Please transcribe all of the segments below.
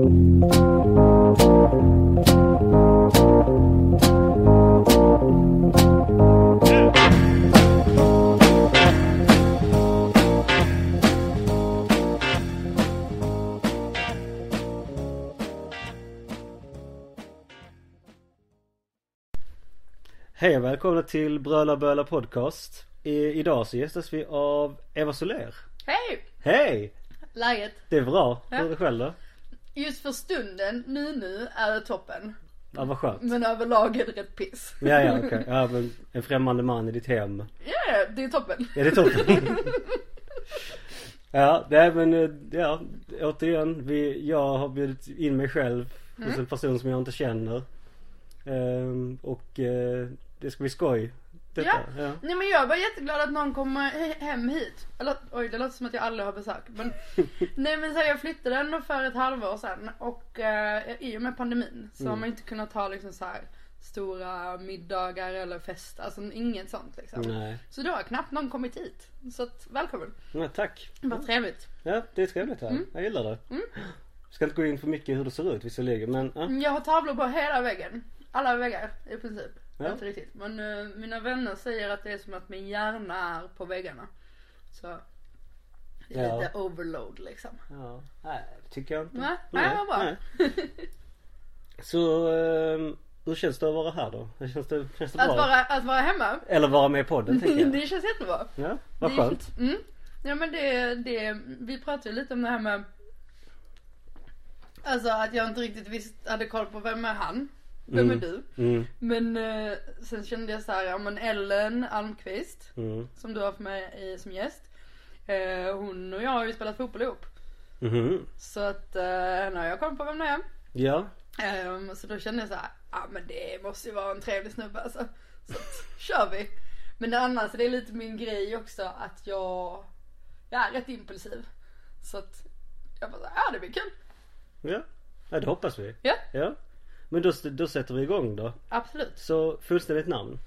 Hej och välkomna till Bröla Böla Podcast. I, idag så gästas vi av Eva Soler. Hej! Hej! Läget? Det är bra. Ja. Hur är det själv då? Just för stunden, nu nu, är det toppen. Ja vad skönt. Men överlag är det rätt piss. Ja ja okej. Ja men en främmande man i ditt hem. Ja, det är toppen. Är det toppen? ja, nej men eh, ja, återigen. Vi, jag har bjudit in mig själv hos en person som jag inte känner. Ehm, och eh, det ska bli skoj. Detta. Ja. ja. Nej men jag är bara jätteglad att någon kommer he- hem hit. Eller oj det låter som att jag aldrig har besök. Men nej men så här, jag flyttade ändå för ett halvår sedan. Och eh, i och med pandemin så har man inte kunnat ha liksom så här stora middagar eller fest. Alltså inget sånt liksom. Nej. Så då har knappt någon kommit hit. Så att, välkommen. Ja, tack. Vad trevligt. Ja, det är trevligt här. Jag gillar det. Ska inte gå in för mycket hur det ser ut visserligen men ja. Jag har tavlor på hela väggen. Alla väggar i princip. Ja. Inte riktigt. Men eh, mina vänner säger att det är som att min hjärna är på väggarna. Så det är Ja. lite overload liksom. ja. Nej tycker jag inte. Nej, nej, vad bra. nej. Så ehm, hur känns det att vara här då? Hur Känns det, känns det Att bra? vara, att vara hemma. Eller vara med i podden tänker jag. det känns jättebra. Ja, vad Det skönt. Mm. Ja men det, det, vi pratade ju lite om det här med Alltså att jag inte riktigt visst, hade koll på vem är han? Vem är du? Mm, Men eh, sen kände jag så här, ja men Ellen Almqvist mm. som du har haft med i, som gäst. Eh, hon och jag har ju spelat fotboll ihop. Mhm. Så att eh, har jag koll på vem det är. Ja. Ehm, så då kände jag så här, ja men det måste ju vara en trevlig snubbe alltså. Så att, kör vi. Men annars det är lite min grej också att jag, jag är rätt impulsiv. Så att jag bara, ja det blir kul. Ja. Ja det hoppas vi. Ja, Ja. Men då, då sätter vi igång då. absolut. Så fullständigt namn.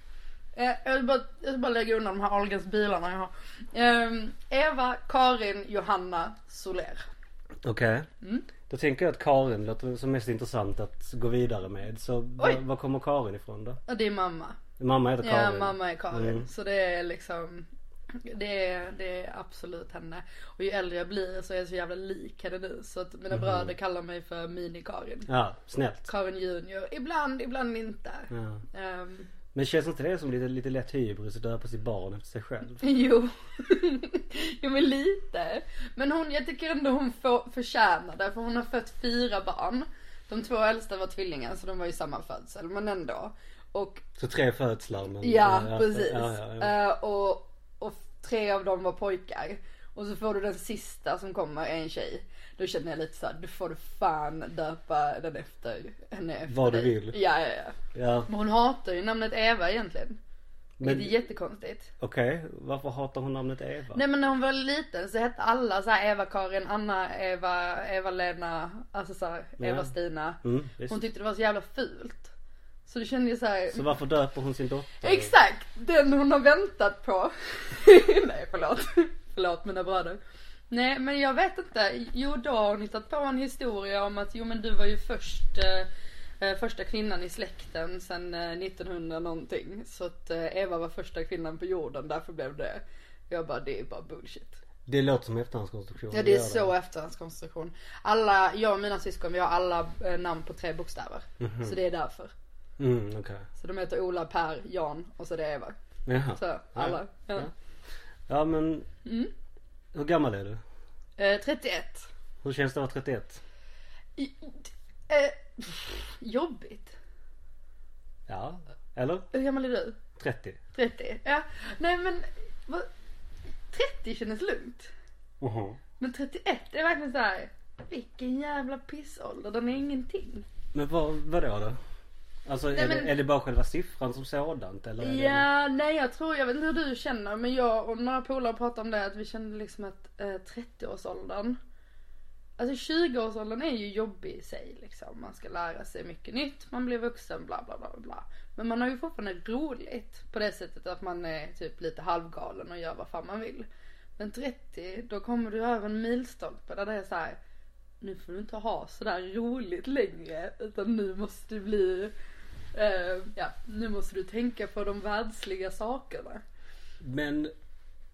Eh, jag, vill bara, jag ska bara lägga undan de här Ahlgrens bilarna jag har. Ehm, Eva Karin Johanna Soler. Okej. Mm. Då tänker jag att Karin låter som mest intressant att gå vidare med. Så var, var kommer Karin ifrån då? Och det är mamma. Mamma heter Ja, Karin. mamma är Karin. Mm. Så det är liksom det är, det är absolut henne. Och ju äldre jag blir så är jag så jävla lik henne nu. Så att mina bröder kallar mig för Mini-Karin. Ja, snällt. Karin Junior. Ibland, ibland inte. Ja. Ehm, Men känns inte det som lite, lite lätt hybris att döpa sitt barn efter sig själv? jo. jo men lite. Men hon, jag tycker ändå hon får, förtjänar det. För hon har fött fyra barn. De två äldsta var tvillingar så de var ju samma födsel. Men ändå. Och Så tre födslar men... Ja, precis. Ja, ja, ja. Eh, och, och tre av dem var pojkar. Och så får du den sista som kommer, en tjej. Då känner jag lite såhär, du får du fan döpa den efter henne efter Vad du dig. vill. Ja, ja, ja. ja. Men hon hatar ju namnet Eva egentligen. Men- Det är jättekonstigt. Okej, varför hatar hon namnet Eva? Nej men när hon var liten så hette alla så Eva-Karin, Anna, Eva, Eva-Lena, alltså så här, Ja. Eva-Stina. Mm. Hon tyckte det var så jävla fult. Så det kände jag så här. Så varför döper hon sin dotter? Exakt! Den hon har väntat på. Nej förlåt. förlåt mina bröder. Nej men jag vet inte. Jo då har hon hittat på en historia om att jo men du var ju först eh, eh, första kvinnan i släkten sen eh, 1900 någonting. Så att eh, Eva var första kvinnan på jorden därför blev det. Jag bara det är bara bullshit. Det låter som efterhandskonstruktion. Ja det är så efterhandskonstruktion. Alla, jag och mina syskon vi har alla eh, namn på tre bokstäver. Mhm. Så det är därför. Mm, okej. Så de heter Ola, Per, Jan och så det är Eva. Jaha. Så alla. Ja. Ja. Ja men, Mm. hur gammal är du? Eh, 31. Hur känns det att vara 31? I, eh, pff, jobbigt. Ja, eller? Hur gammal är du? 30? 30? Ja. Nej men, vad, 30 kändes lugnt. Mhm. Men 31 är verkligen så här. vilken jävla pissålder, den är ingenting. Men vad, vadå då? Alltså Nej, är, men- det, är det bara själva siffran som sådant eller? är det- Ja, nej jag tror, jag vet inte hur du känner men jag och några polare pratade om det att vi kände liksom att eh, 30-årsåldern Alltså 20-årsåldern är ju jobbig i sig liksom. Man ska lära sig mycket nytt, man blir vuxen, bla bla bla bla. Men man har ju fortfarande roligt på det sättet att man är typ lite halvgalen och gör vad fan man vill. Men 30, då kommer du över en milstolpe där det är så här. nu får du inte ha sådär roligt längre utan nu måste du bli, eh, ja, nu måste du tänka på de världsliga sakerna. Men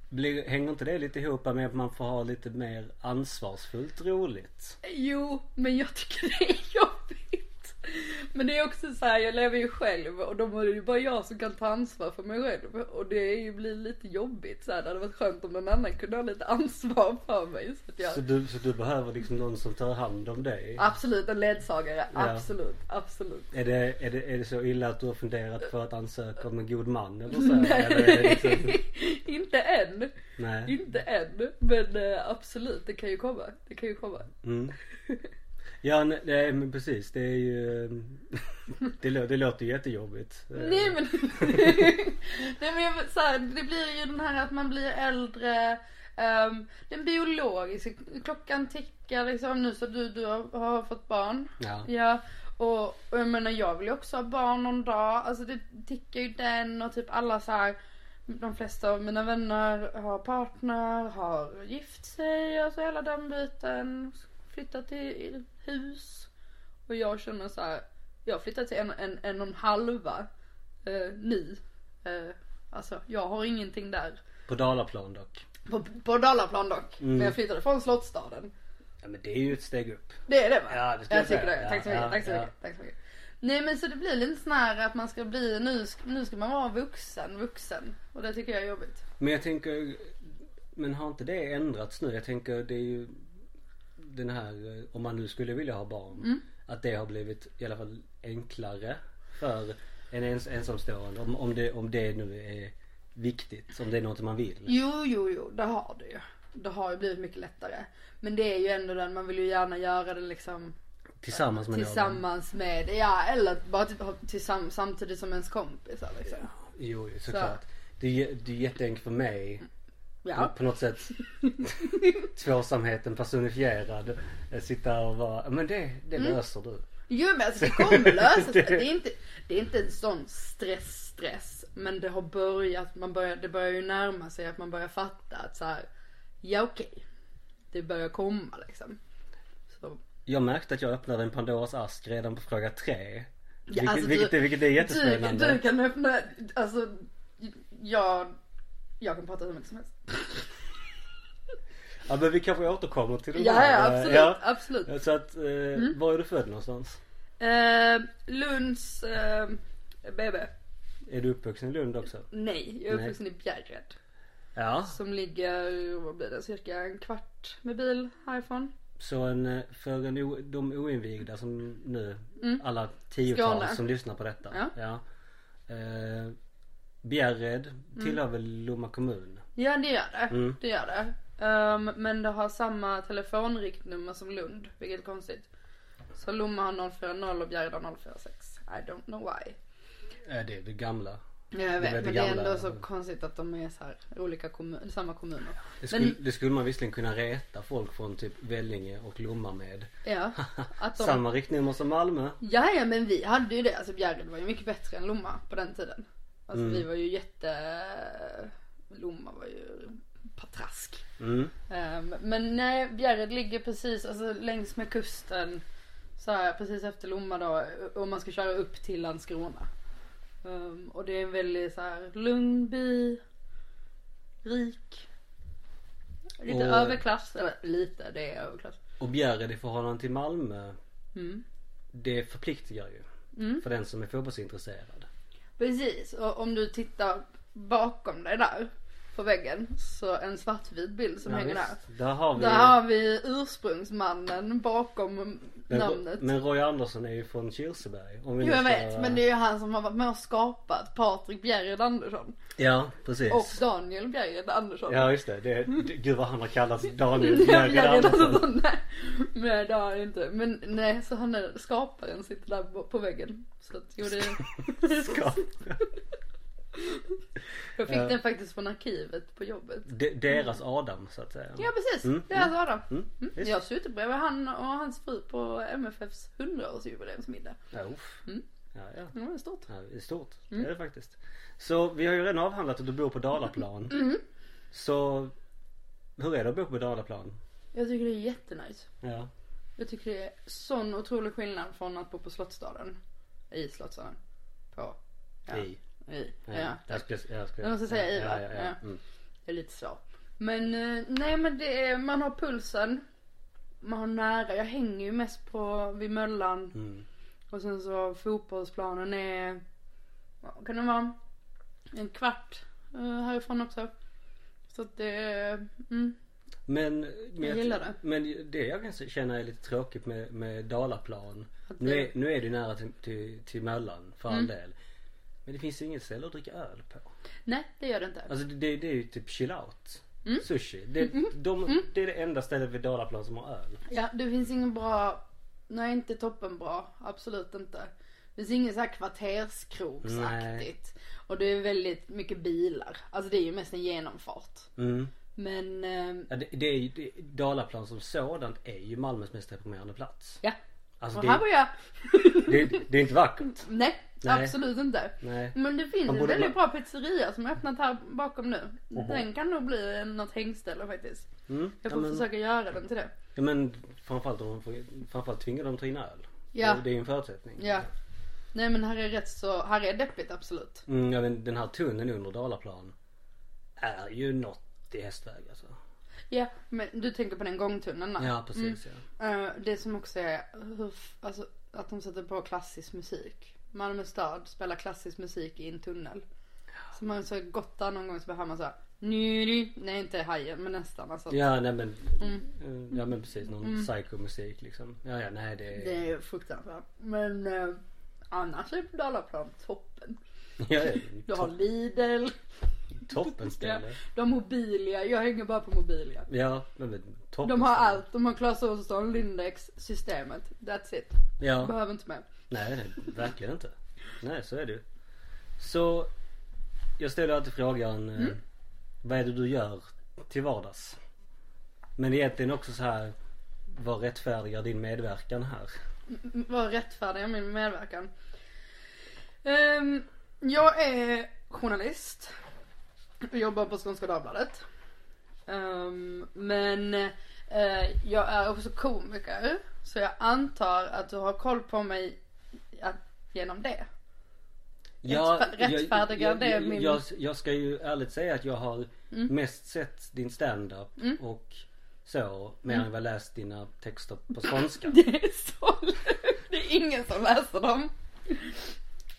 blir, hänger inte det lite ihop med att man får ha lite mer ansvarsfullt roligt? Jo, men jag tycker det är jobbigt. Men det är också så här, jag lever ju själv och då är det ju bara jag som kan ta ansvar för mig själv. Och det är ju blir lite jobbigt så här. Det hade varit skönt om någon annan kunde ha lite ansvar för mig. Så, att jag... Så, du, så du behöver liksom någon som tar hand om dig? Absolut, en ledsagare. Ja. Absolut, absolut. Är det, är, det, är det så illa att du har funderat på att ansöka om en god man eller så? Nej, Eller liksom, inte än. nej. Inte än. Men eh, absolut, det kan ju komma. Det kan ju komma. Mm. Ja nej, men precis det är ju det, lå- det låter ju jättejobbigt. Nej men, nej men jag, så här, det blir ju den här att man blir äldre. Um, den biologiska klockan tickar liksom nu så du, du har, har fått barn. Ja. Ja. Och, och jag menar jag vill ju också ha barn någon dag. Alltså det tickar ju den och typ alla så här. De flesta av mina vänner har partner, har gift sig, alltså hela den biten. Flyttat till hus. Och jag känner så här. Jag har flyttat till en, en, en och en halva eh, nu. Eh, alltså jag har ingenting där. På Dalaplan dock. På, på Dalaplan dock. Mm. Men jag flyttade från Slottsstaden. Ja men det är ju ett steg upp. Det är det va? Ja, det ska jag jag tycker säga. det. Tack så Ja, mycket. ja, tack, så ja. mycket tack så mycket. Nej men så det blir lite sån här att man ska bli, nu, nu ska man vara vuxen, vuxen. Och det tycker jag är jobbigt. Men jag tänker, men har inte det ändrats nu? Jag tänker det är ju den här, eh, om man nu skulle vilja ha barn. Mm. Att det har blivit i alla fall enklare för en ens, ensamstående. Om, om, det, om det nu är viktigt, om det är något man vill. Jo, jo, jo, det har det ju. Det har ju blivit mycket lättare. Men det är ju ändå den, man vill ju gärna göra det liksom Tillsammans med någon. tillsammans med, ja eller bara typ ha- tillsamm- samtidigt som ens kompisar liksom. Jo, jo, såklart. Det är, det är jätteenkelt för mig. Ja. på något sätt tvåsamheten personifierad. Eh, Sitta och vara, men det, det Mm. löser du. Jo men alltså det kommer lösa sig. Det- Det är inte, det är inte en sån stress stress. Men det har börjat, man börjar, det börjar ju närma sig att man börjar fatta att så här, ja okej. Det börjar komma liksom. Så, Jag märkte att jag öppnade en Pandoras ask redan på fråga tre. vilket, alltså, vilket, du- är- vilket är jättespännande. Du, du kan öppna, alltså jag, jag kan prata hur mycket som helst. Ja men vi kanske återkommer till de Ja, ja absolut, ja. absolut. Ja, Så att, eh, var är du född någonstans? Eh, Lunds eh, BB. Är du uppvuxen i Lund också? Nej, jag är Nej. uppvuxen i Bjärred. Ja. Som ligger, vad blir det, cirka en kvart med bil härifrån. Så en, eh, för en o, de oinvigda som nu, Mm. alla tiotals Skåne. som lyssnar på detta. Ja. Eh, Bjärred Mm. tillhör väl Lomma kommun? Ja det gör det. Mm. Det gör det. Ehm, men det har samma telefonriktnummer som Lund, vilket är konstigt. Så Lomma har 040 och Bjärred har 046. I don't know why. Eh, det är det gamla. Ja, jag vet, det men det är ändå så konstigt att de är så här olika kommun, samma kommuner. Det skulle, Men- det skulle man visserligen kunna reta folk från typ Vellinge och Lomma med. Ja, att de... Samma riktnummer som Malmö. Ja, ja men vi hade ju det. Alltså Bjärred var ju mycket bättre än Lomma på den tiden. Alltså Mm. vi var ju jätte... Lomma var ju patrask. Mm. Ehm, men nej, Bjärred ligger precis alltså, längs med kusten. Så här, precis efter Lomma då. Om man ska köra upp till Landskrona. Ehm, och det är en väldigt så här lugn by. Rik. Lite Och- överklass. Eller lite, det är överklass. Och Bjärred i förhållande till Malmö. Mm. Det förpliktigar ju. Mm. För den som är fotbollsintresserad. Precis, och om du tittar bakom dig där på väggen så en svartvit bild som Ja, hänger där. visst. Där har vi. Där har vi ursprungsmannen bakom men, namnet. men Roy Andersson är ju från Kirseberg. Om vi Jo jag ska vet, men det är ju han som har varit med och skapat Patrik Bjerred Andersson. Ja precis. Och Daniel Bjerred Andersson. Ja just det. det, det gud vad han har kallats Daniel Bjerred Andersson. Nej, men det har han inte. Men nej, så han är skaparen sitter där på, väggen. Så att, jo, det... Ska. Jag fick Ja. den faktiskt från arkivet på jobbet. De, deras Adam så att säga. Ja precis, Mm, är alltså Adam. Mm, Mm. Jag suttit bredvid han och hans fru på MFFs 100-årsjubileumsmiddag. Ja, uff. Mm. ja, ja. Det var stort. Ja, det är stort. Mm. Det är det faktiskt. Så vi har ju redan avhandlat att du bor på Dalaplan. Mm. Så hur är det att bo på Dalaplan? Jag tycker det är jättenice. Ja. Jag tycker det är sån otrolig skillnad från att bo på Slottsstaden. I Slottsstaden. På. Ja. I. I. Ja. Ja, jag skulle, jag skulle, Jag måste säga i, va? ja, ja. Mm. Det är lite så. Men eh, nej men det är, man har pulsen. Man har nära. Jag hänger ju mest på vid Möllan. Mm. Och sen så fotbollsplanen är, vad kan det vara? En kvart eh, härifrån också. Så att det mm. Men, men, Jag gillar det. men det jag kan känna är lite tråkigt med, med Dalaplan. Att Nu det- är, nu är det nära till, till, till Möllan för all Mm. del. Men det finns ju inget ställe att dricka öl på. Nej det gör det inte. Alltså det, det, är ju typ chill out. Mm. Sushi. Det, de, det är det enda stället vid Dalaplan som har öl. Ja det finns ingen bra, nej inte toppenbra, absolut inte. Det finns ingen så här kvarterskrogsaktigt. Och det är väldigt mycket bilar. Alltså det är ju mest en genomfart. Mm. Men, eh, Ja, det, det är ju, det, Dalaplan som sådant är ju Malmös mest reprimerande plats. ja. Alltså Och det, här var jag. det, det är inte vackert. Nej, Nej. absolut inte. Nej. Men det finns en väldigt bra pizzeria som har öppnat här bakom nu. Den kan nog bli något hängställe faktiskt. Mm. Jag Ja, får men, försöka göra den till det. ja, men framförallt, om framförallt tvingar de ta in öl. Ja. Det, är ju en förutsättning. Ja. Nej men här är rätt så, här är deppigt absolut. Mm, ja, men den här tunneln under Dalaplan är ju något i hästväg alltså. Ja, men du tänker på den gångtunneln där. Ja precis ja. Eh, det som också är, hur, alltså att de sätter på klassisk musik. Malmö stad spelar klassisk musik i en tunnel. Så man så gått där någon gång så hör man såhär, nej inte hajen men nästan alltså. Ja nej men, Mm. eh, ja men precis någon psychomusik liksom. Ja ja nej det är, Det är fruktansvärt. Men eh, annars är Dalaplan toppen. ja, Du har Lidl, toppen ställe. har Mobilia, jag hänger bara på Mobilia. Ja men, men toppen De har ställe. allt, de har Clas Ohlson, Lindex, systemet. That's it. Ja. Behöver inte mer. Nej, verkligen inte. Nej så är det ju. Så jag ställer alltid frågan eh, Mm. vad är det du gör till vardags? Men egentligen också så här vad rättfärdigar din medverkan här? M- Var rättfärdig med min medverkan. Ehm, jag är journalist. Jag jobbar på Skånska Dagbladet. Ehm, men eh, jag är också komiker. Så jag antar att du har koll på mig ja, genom det. Rättfär- rättfärdigar jag, det jag, min- jag, jag ska ju ärligt säga att jag har Mm. mest sett din stand-up Mm. och så mer än vad läst dina texter på skånska. Det är så. Det är ingen som läser dem.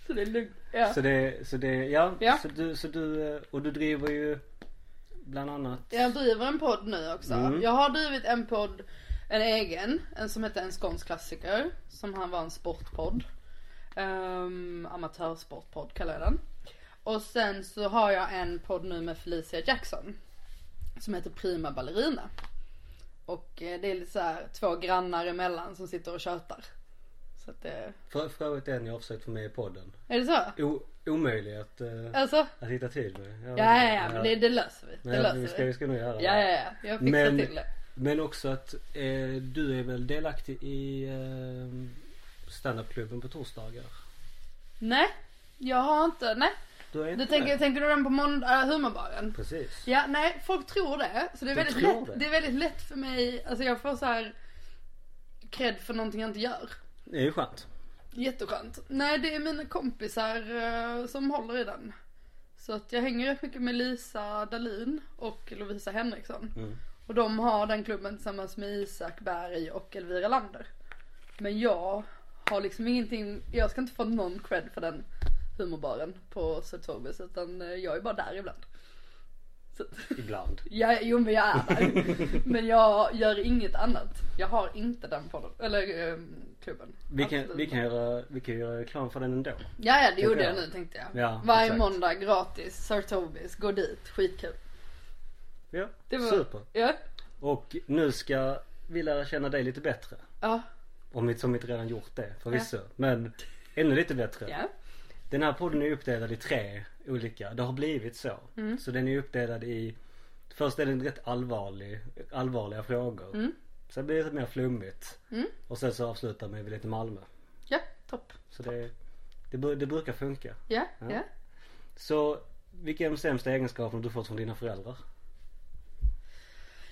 Så det är lugnt. Ja. Så det, så det, ja. Ja. Så du, så du, eh, och du driver ju bland annat Jag driver en podd nu också. Mm. Jag har drivit en podd, en egen, en som heter En skånsk klassiker. Som han var en sportpodd. Um, amatörsportpodd kallar jag den. Och sen så har jag en podd nu med Felicia Jackson. Som heter Prima Ballerina. Och eh, det är lite så här två grannar emellan som sitter och tjötar. Så att det, För, för övrigt en jag har försökt få med i podden. är det så? O, omöjlig att, uh, Alltså? att hitta tid med. Ja, ja, ja, men det, det löser vi. Det Ja, löser vi, ska, vi ska nog göra Ja, det. ja, ja. Jag fixar Men- till det. Men också att eh, du är väl delaktig i eh, standupklubben på torsdagar? Nej, jag har inte, nej. Du är inte Du tänker, tänker du den på måndag, äh, humorbaren? Precis. Ja, nej, folk tror det. Så det är, De väldigt lätt, det. det. är väldigt lätt för mig, alltså jag får så här cred för någonting jag inte gör. Det är ju skönt. Jätteskönt. Nej, det är mina kompisar eh, som håller i den. Så att jag hänger rätt mycket med Lisa Dalin och Lovisa Henriksson. Mm. Och de har den klubben tillsammans med Isak Berg och Elvira Lander. Men jag har liksom ingenting, jag ska inte få någon cred för den humorbaren på Sotorbis utan eh, jag är bara där ibland. Så, Ibland. ja, jo men jag är där. men jag gör inget annat. Jag har inte den podden, eller eh, klubben. Vi kan, Absolut vi kan, göra, vi kan göra reklam för den ändå. Ja, ja det gjorde jag. jag nu tänkte jag. Ja, Varje exakt. måndag gratis, Sartobis, gå dit, skitkul. Ja, Det var, super. Ja, Och nu ska vi lära känna dig lite bättre. ja, Om vi som inte redan gjort det förvisso. Men ännu lite bättre. ja. Den här podden är uppdelad i tre olika. Det har blivit så. Mm. Så den är uppdelad i Först är den rätt allvarlig, allvarliga frågor. Mm. Sen blir det lite mer flummigt. Mm. Och sen så avslutar vi med lite Malmö. Ja, topp. Så det, det, bru- det brukar funka. Ja, Ja. ja. Så vilka är de sämsta egenskaperna du fått från dina föräldrar?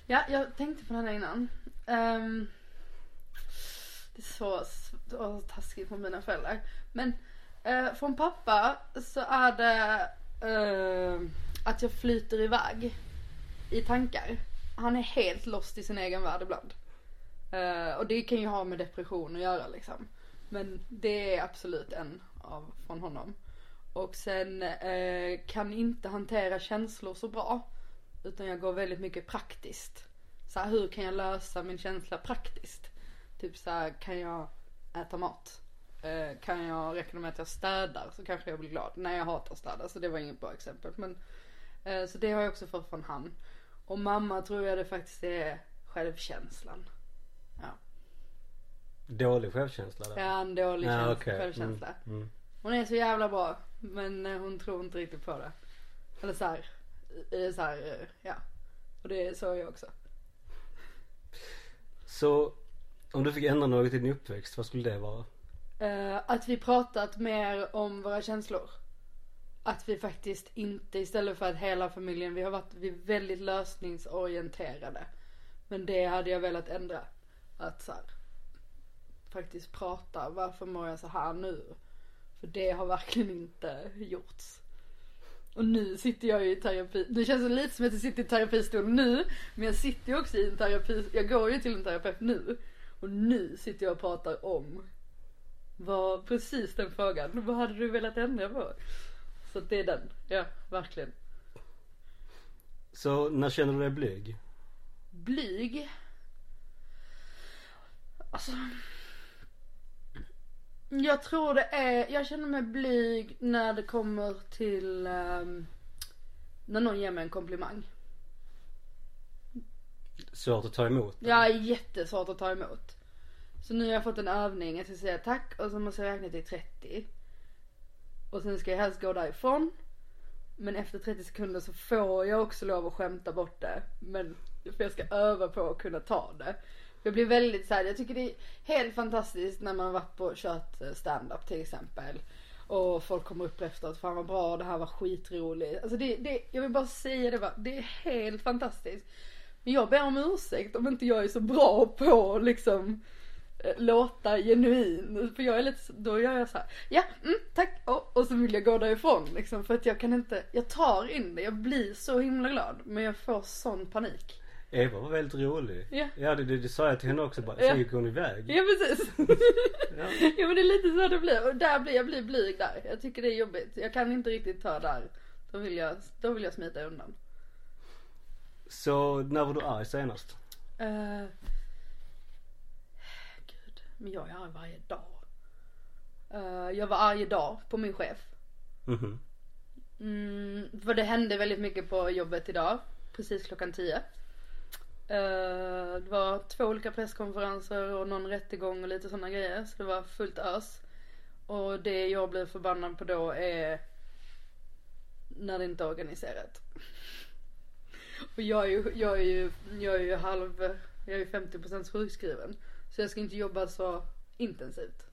Ja, jag tänkte på den här innan. Det är så, så taskigt på mina föräldrar. Men eh, från pappa så är det eh, att jag flyter iväg i tankar. Han är helt lost i sin egen värld ibland. Eh, och det kan ju ha med depression att göra liksom. Men det är absolut en av från honom. Och sen eh, kan inte hantera känslor så bra. Utan jag går väldigt mycket praktiskt. Så här, hur kan jag lösa min känsla praktiskt? Typ så här, kan jag äta mat? Eh, kan jag räkna med att jag städar så kanske jag blir glad. Nej jag hatar att städa så det var inget bra exempel. Men, eh, så det har jag också fått från han. Och mamma tror jag det faktiskt är självkänslan. Ja, Dålig självkänsla där. ja en dålig känsla, okej. självkänsla. Mm, mm. Hon är så jävla bra men eh, hon tror inte riktigt på det. Eller så här, så här, ja. Och det är så jag också. Så om du fick ändra något i din uppväxt, vad skulle det vara? Eh, att vi pratat mer om våra känslor. Att vi faktiskt inte, istället för att hela familjen, vi har varit vi är väldigt lösningsorienterade. Men det hade jag velat ändra. Att så här, faktiskt prata, varför mår jag så här nu? För det har verkligen inte gjorts. Och nu sitter jag ju i terapi, det känns så lite som att jag sitter i terapistol nu, men jag sitter ju också i en terapi, jag går ju till en terapeut nu. Och nu sitter jag och pratar om var precis den frågan. Vad hade du velat ändra på? Så det är den, ja verkligen. Så när känner du dig blyg? Blyg? Alltså. Jag tror det är, jag känner mig blyg när det kommer till ehm, när någon ger mig en komplimang. Svårt att ta emot? Ja jättesvårt att ta emot. Så nu har jag fått en övning, jag ska säga tack och så måste jag räkna till 30. Och sen ska jag helst gå därifrån. Men efter 30 sekunder så får jag också lov att skämta bort det. Men för jag ska öva på att kunna ta det. Jag blir väldigt såhär, jag tycker det är helt fantastiskt när man varit på och kört standup stand-up till exempel. Och folk kommer upp efteråt, fan vad bra, det här var skitroligt. Alltså det, det, jag vill bara säga det, bara, det är helt fantastiskt. Men jag ber om ursäkt om inte jag är så bra på liksom eh, låta genuin. För jag är lite, så- då gör jag så här, ja, mm, tack, och, och så vill jag gå därifrån liksom. För att jag kan inte, jag tar in det, jag blir så himla glad. Men jag får sån panik. Eva var väldigt rolig. Ja. Ja det, det, det sa jag till henne också bara. Ja. Sen gick hon iväg. Ja precis. Ja. ja men det är lite så det blir. Och där blir jag blir blyg där. Jag tycker det är jobbigt. Jag kan inte riktigt ta där. Då vill jag, då vill jag smita undan. Så när var du arg senast? Uh, gud, men jag är arg varje dag. Eh, jag var arg idag på min chef. Mhm. Mm, för det hände väldigt mycket på jobbet idag. Precis klockan 10. Eh, det var två olika presskonferenser och någon rättegång och lite sådana grejer. Så det var fullt ös. Och det jag blev förbannad på då är när det inte är organiserat. Och jag är ju, jag är ju, jag är ju halv, jag är ju 50% sjukskriven. Så jag ska inte jobba så intensivt.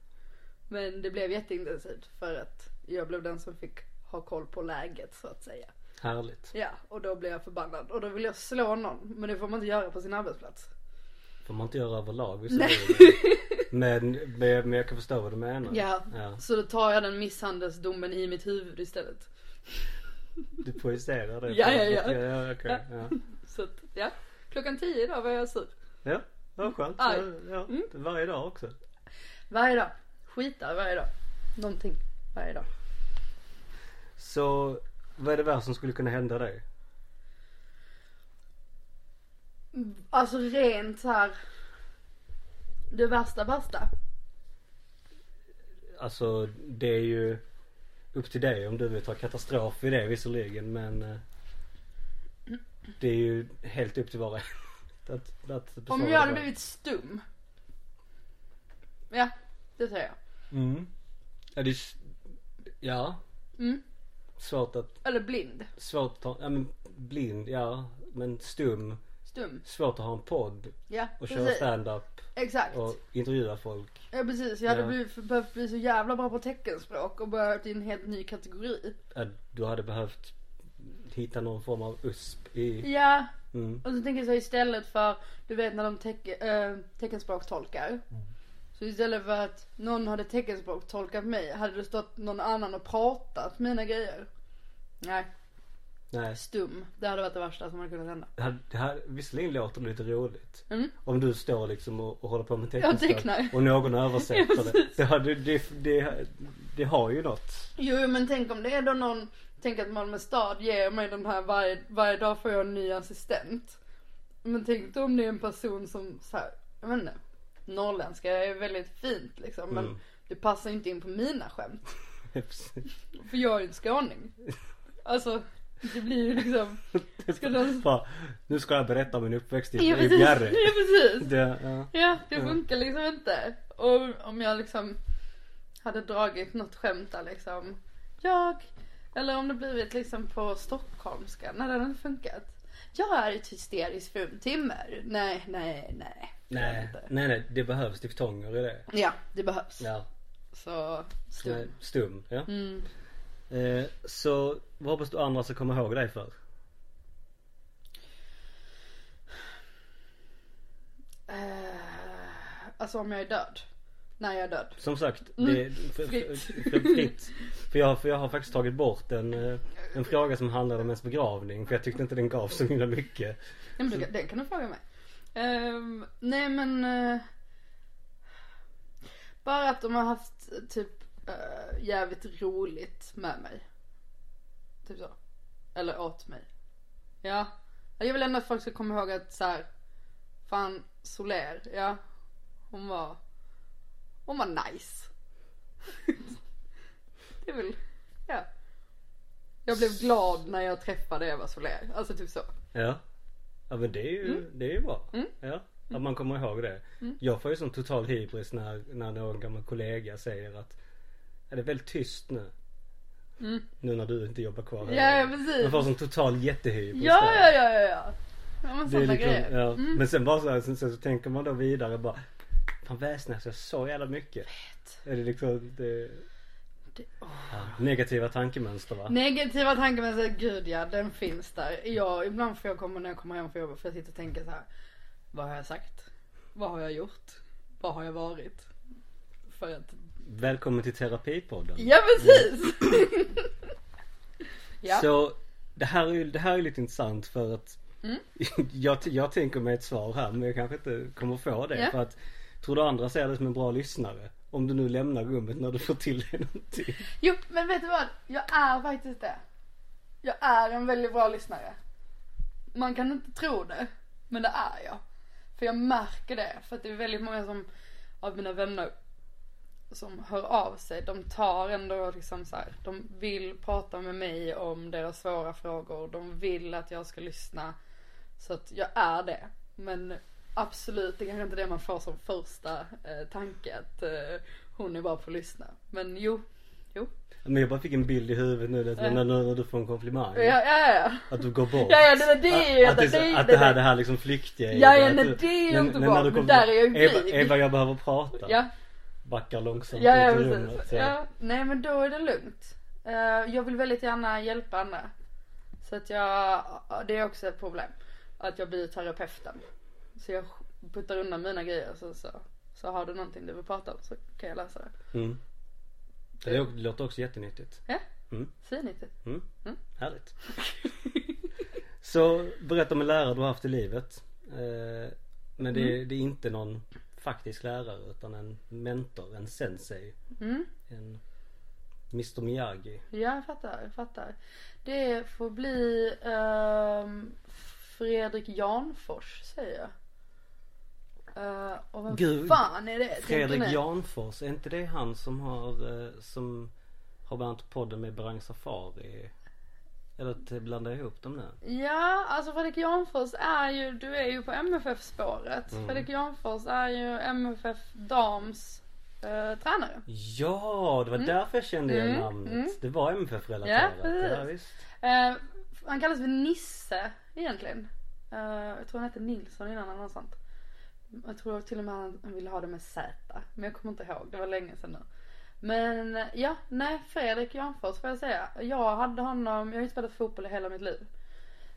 Men det blev jätteintensivt för att jag blev den som fick ha koll på läget så att säga. Härligt. Ja, och då blev jag förbannad och då vill jag slå någon. Men det får man inte göra på sin arbetsplats. Får man inte göra överlag Nej. visserligen. Men, men, men jag kan förstå vad du menar. Ja, ja. så då tar jag den misshandelsdomen i mitt huvud istället. Du projicerar det. Ja, ja, ja. ja, ja, okej, ja. Så att, ja. Klockan 10 idag var jag sur. Ja, vad skönt. Så, ja, Mm. Varje dag också. Varje dag. Skitar varje dag. Någonting varje dag. Så vad är det värsta som skulle kunna hända dig? Alltså rent så här. Det värsta värsta. Alltså det är ju upp till dig om du vill ta katastrof i det visserligen men eh, Det är ju helt upp till var och en att, att besvara Om jag hade blivit stum. Ja, det säger jag. Mm. Ja, det är, ja. Mm. Svårt att, Eller blind. svårt att ta, ja men blind, ja. Men stum. Stum. Svårt att ha en podd Ja, och köra precis. stand-up Exakt. och intervjua folk. Ja precis, jag hade Ja. blivit, behövt bli så jävla bra på teckenspråk och börjat i en helt ny kategori. Ja, Du hade behövt hitta någon form av USP i, Ja, mm. och så tänker jag så istället för, du vet när de teck, äh, teckenspråkstolkar. Så istället för att någon hade teckenspråk tolkat mig, hade det stått någon annan och pratat mina grejer. Nej, Nej. stum. Det hade varit det värsta som hade kunnat hända. Det här, det här, visserligen låter det lite roligt. Mm. Om du står liksom och, och håller på med teckenspråk. Och någon översätter Ja, det. Det, har- det, det, det. har ju något. Jo men tänk om det är då någon, tänk att Malmö stad ger mig den här varje, varje dag får jag en ny assistent. Men tänk då om det är en person som så här, jag vet inte, norrländska är väldigt fint liksom men Mm. det passar inte in på mina skämt. För jag är ju en skåning. Alltså, det blir ju liksom, ska de... Bara, nu ska jag berätta om min uppväxt i, Ja precis, Bjärre. ja precis. Det, ja. Ja, det funkar liksom inte. Och om jag liksom hade dragit något skämt där liksom. Jag, eller om det blivit liksom på stockholmska. Det hade inte funkat. Jag är ett hysteriskt fruntimmer. Nej, nej, nej. Nej, nej, nej, det behövs diftonger i det. Ja, det behövs. Ja, Så, stum. stum. stum ja. Mm. Eh, så vad hoppas du andra ska komma ihåg dig för? Eh, alltså om jag är död. När jag är död. Som sagt, Mm, det, för, fritt. För, fritt. För jag, för jag har faktiskt tagit bort en, eh, en fråga som handlade om ens begravning. För jag tyckte inte den gav så himla mycket. Ja, men du, det kan du fråga mig. Ehm, nej men. eh, bara att de har haft typ uh, jävligt roligt med mig. Typ så. Eller åt mig. Ja. Jag vill ändå att folk ska komma ihåg att så här. Fan Soler, ja. Hon var. Hon var nice. det är väl, ja. Jag blev glad när jag träffade Eva Soler. Alltså typ så. Ja. Ja men det är ju, det är ju bra. Mm. Ja. Att man kommer ihåg det. Mm. Jag får ju sån total hybris när, när någon gammal kollega säger att är det är väldigt tyst nu. Mm. Nu när du inte jobbar kvar här. Ja, ja Man precis. får sån total jättehybris Ja, där. ja, ja, ja, ja. Ja men Det är sådana liksom, grejer. ja. Mm. Men sen bara så, här, sen, sen så tänker man då vidare bara Fan väsnas jag så jävla mycket? Är det liksom det, Det- ja, negativa tankemönster va? Negativa så gud ja, den finns där. Ja, ibland får jag komma när jag kommer hem från jobbet för jag sitter och tänker så här. Vad har jag sagt? Vad har jag gjort? Vad har jag varit? För att, Välkommen till terapipodden. ja precis! ja. Så det här är ju det här är lite intressant för att Mm. jag, jag tänker mig ett svar här men jag kanske inte kommer få det Ja. för att Tror du andra ser det som en bra lyssnare? Om du nu lämnar rummet när du får till dig någonting. Jo, men vet du vad? Jag är faktiskt det. Jag är en väldigt bra lyssnare. Man kan inte tro det, men det är jag. För jag märker det, för att det är väldigt många som, av mina vänner, som hör av sig. De tar ändå liksom så här, de vill prata med mig om deras svåra frågor. De vill att jag ska lyssna. Så att jag är det. Men absolut, det är kanske inte det man får som första eh, tanke att eh, hon är bra på att lyssna. Men jo, jo. Men jag bara fick en bild i huvudet nu, Ja. när, när, när du får en komplimang. Ja, ja, ja. Att du går bort. Ja, ja, det, det är ju att, att, det, att det, här, det här liksom flyktiga Ja, det, ja, nej, det är ju inte bra, men där är jag ju Eva. Eva jag behöver prata. Ja, Backar långsamt ja, ja ut precis. rummet. så. Ja, nej men då är det lugnt. Eh, jag vill väldigt gärna hjälpa andra. Så att jag, det är också ett problem. Att jag blir terapeuten. Så jag puttar undan mina grejer så, så, så har du någonting du vill prata om så kan jag lösa det. Mm. Det lå- låter också jättenyttigt. Ja, Mm. svinnyttigt. Mm. Mm. Härligt. Så berätta om en lärare du har haft i livet. Eh, men det, Mm. det är inte någon faktisk lärare utan en mentor, en sensei. Mm. En Mr Miyagi. Ja, jag fattar, jag fattar. Det får bli ehm, Fredrik Janfors säger jag. Eh, och vem Gud, fan är det? Fredrik? Janfors, är inte det han som har eh, som har bland annat podden med Berang Safari? Eller att blanda ihop dem nu? Ja, alltså Fredrik Janfors är ju, du är ju på MFF spåret. Mm. Fredrik Janfors är ju MFF Dams eh, tränare. Ja, det var därför jag kände igen Mm, namnet. mm. Det var MFF-relaterat. Ja, precis. Ja, visst. Eh, han kallas för Nisse egentligen. Eh, jag tror han hette Nilsson innan eller något sånt. Jag tror till och med han ville ha det med Z. Men jag kommer inte ihåg, det var länge sedan nu. Men ja, nej Fredrik Janfors får jag säga. Jag hade honom, jag har ju spelat fotboll i hela mitt liv.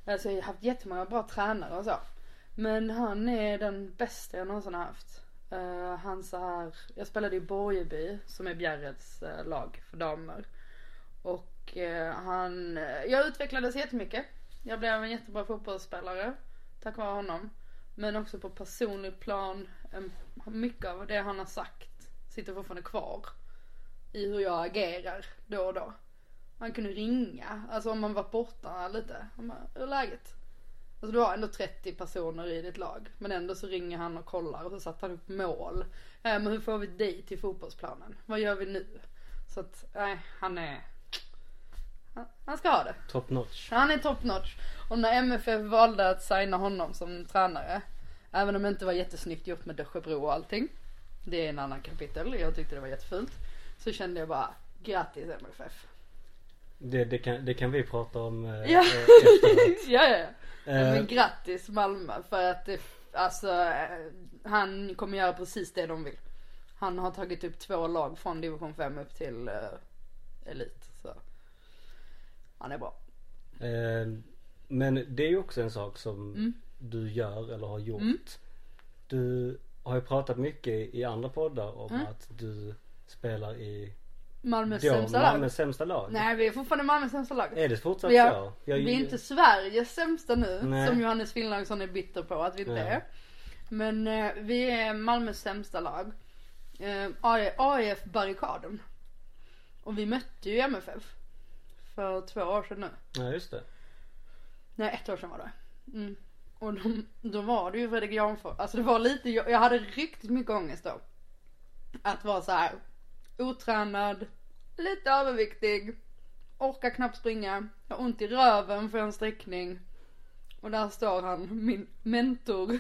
Alltså jag har haft jättemånga bra tränare och så. Men han är den bästa jag någonsin har haft. Uh, han så här, jag spelade i Borgeby som är Bjärreds uh, lag för damer. Och uh, han, jag utvecklades jättemycket. Jag blev en jättebra fotbollsspelare tack vare honom. Men också på personlig plan, mycket av det han har sagt sitter fortfarande kvar. I hur jag agerar då och då. Han kunde ringa, alltså om man var borta lite. Han bara, hur är läget? Alltså du har ändå 30 personer i ditt lag. Men ändå så ringer han och kollar och så satte han upp mål. Eh, men hur får vi dig till fotbollsplanen? Vad gör vi nu? Så att, nej, han är... Han, ska ha det. Top notch. Han är top notch. Och när MFF valde att signa honom som tränare. Även om det inte var jättesnyggt gjort med Dösjebro och allting. Det är en annan kapitel. Jag tyckte det var jättefult. Så kände jag bara, grattis MFF. Det, det, kan, det kan vi prata om eh, Ja. eh, ja, ja, ja. Eh, Men grattis Malmö för att det, alltså eh, han kommer göra precis det de vill. Han har tagit upp två lag från division 5 upp till eh, elit. Så han är bra. eh, men det är ju också en sak som Mm. du gör eller har gjort. Mm. Du har ju pratat mycket i andra poddar om Mm. att du spelar i Malmös sämsta lag. Malmös sämsta lag. Nej vi är fortfarande Malmös sämsta lag. Är det fortsatt Vi har- så? Jag, Vi är inte Sveriges sämsta nu, Nej. som Johannes Finnlaugsson är bitter på att vi inte är. Men eh, vi är Malmös sämsta lag. Eh, AIF Barrikaden. Och vi mötte ju MFF. För två år sedan nu. Ja just det. Nej ett år sedan var det. Mm. Och då, då var det ju Fredrik Janfors. Alltså det var lite, jag, jag hade riktigt mycket ångest då. Att vara så här otränad, lite överviktig, orkar knappt springa, har ont i röven för en sträckning. Och där står han, min mentor.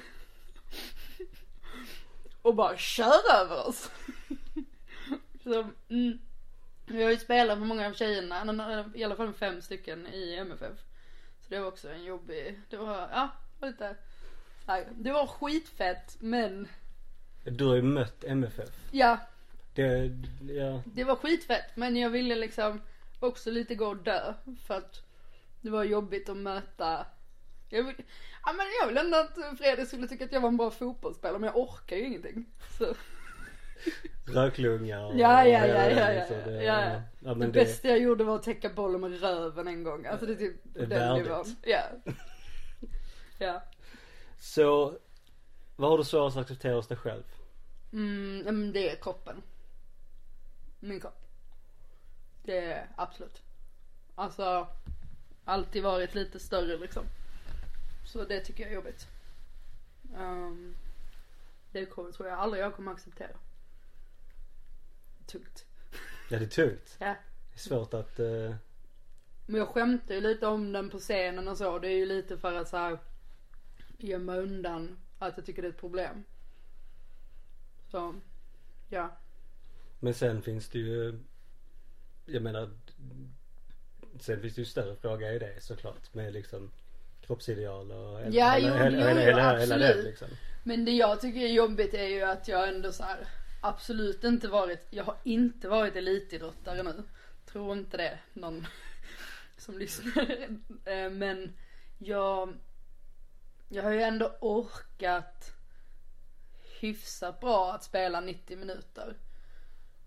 Och bara kör över oss. Så, mm. Vi har ju spelat med många av tjejerna, i alla fall fem stycken i MFF. Så det var också en jobbig, det var, ja, lite Det var skitfett men, Du har ju mött MFF. ja, Det, ja. det var skitfett men jag ville liksom också lite gå och dö för att det var jobbigt att möta jag vill, ja men jag vill ändå att Fredrik skulle tycka att jag var en bra fotbollsspelare men jag orkar ju ingenting. Så Röklungar och Ja, ja, ja, ja, ja, ja, ja. ja det, bästa jag gjorde var att täcka bollen med röven en gång. Alltså det är typ Det är den nivån. Ja. Ja. Så, vad har du svårast att acceptera hos dig själv? Mm, det är kroppen. Min kropp. Det är absolut. Alltså, alltid varit lite större liksom. Så det tycker jag är jobbigt. Um, det kommer, tror jag aldrig jag kommer acceptera. Tungt. Ja det är tungt. Ja. Det är svårt att, eh, Men jag skämtar ju lite om den på scenen och så. Det är ju lite för att så här gömma undan att jag tycker det är ett problem. Så, ja. Men sen finns det ju, jag menar, sen finns det ju större fråga i det såklart med liksom kroppsideal och hela, Ja, hela, jo, hela, jo, hela, hela, hela det absolut. liksom. Men det jag tycker är jobbigt är ju att jag ändå så här absolut inte varit, jag har inte varit elitidrottare nu. Tror inte det någon som lyssnar. Eh, Men jag, jag har ju ändå orkat hyfsat bra att spela 90 minuter.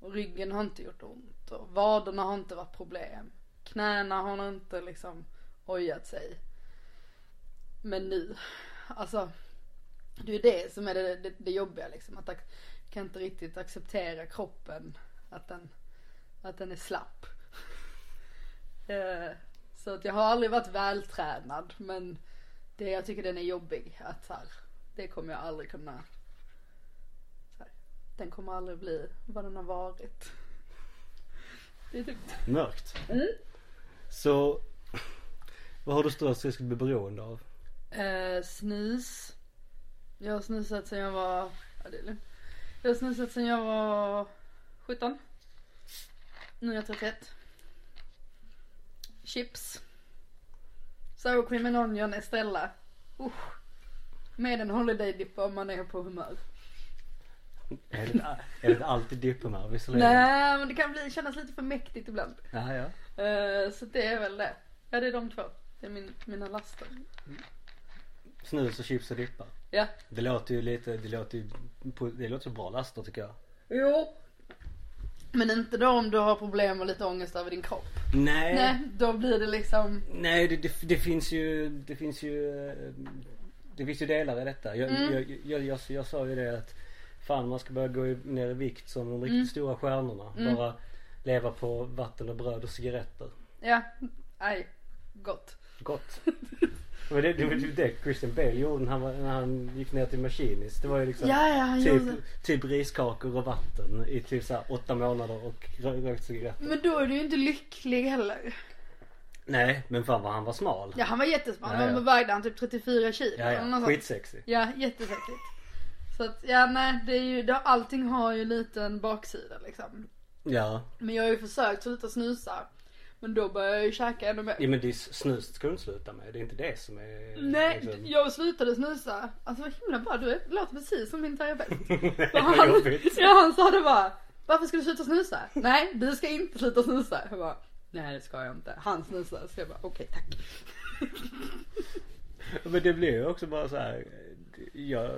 Och ryggen har inte gjort ont och vaderna har inte varit problem. Knäna har inte liksom ojat sig. Men nu, alltså det är ju det som är det, det, det jobbiga liksom. Att jag kan inte riktigt acceptera kroppen. Att den, att den är slapp. Eh, så att jag har aldrig varit vältränad. Men det jag tycker den är jobbig. Att så här, det kommer jag aldrig kunna. Den kommer aldrig bli vad den har varit. Det är typ Mörkt. Mm. Så, vad har du störst risk att bli beroende av? Eh, snus. Jag har snusat sen jag var, ja det är lugnt. Jag har snusat sen jag var 17. Nu är jag 31. Chips. Sour cream and onion Estrella. Usch. Med en holiday dip om man är på humör. Är det, är det alltid dipphumör visserligen? Nej men det kan bli, kännas lite för mäktigt ibland. Ja, ja. Eh, så det är väl det. Ja det är de två. Det är min, mina laster. Snus och chips och dippar. Ja. Det låter ju lite, det låter ju, det låter så bra laster tycker jag. Jo. Men inte då om du har problem och lite ångest över din kropp. Nej. Nej, då blir det liksom Nej det, det, det finns ju, det finns ju, det finns ju delar i detta. Jag, Mm. jag, jag, jag, jag sa ju det att fan man ska börja gå ner i vikt som de riktigt Mm. stora stjärnorna. Mm. Bara leva på vatten och bröd och cigaretter. Ja, nej, gott. Gott. Men det, det var ju det Christian Bale gjorde när han, var, när han gick ner till Machinist. Det var ju liksom Ja, ja, han typ, gjorde typ riskakor och vatten i typ såhär åtta månader och rö- rökt cigaretter. Men då är du ju inte lycklig heller. Nej men fan vad han var smal. Ja, han var jättesmal. Ja, ja. Men vägde han typ 34 kilo? ja, ja. skitsexig. Ja, jättesäkert. Så att, ja nej, det är ju, det, allting har ju lite en baksida liksom. Ja. Men jag har ju försökt sluta snusa. Men då börjar jag ju käka ännu mer. ja men det är snus ska du inte sluta med. Det är inte det som är Nej, liksom- jag slutade snusa. Alltså vad himla bra, du låter precis som min terapeut. Han, ja, han sa det bara. Varför ska du sluta snusa? Nej, du ska inte sluta snusa. Jag bara, nej det ska jag inte. Han snusar. Så jag bara, okej tack. Men det blir ju också bara så här. Ja,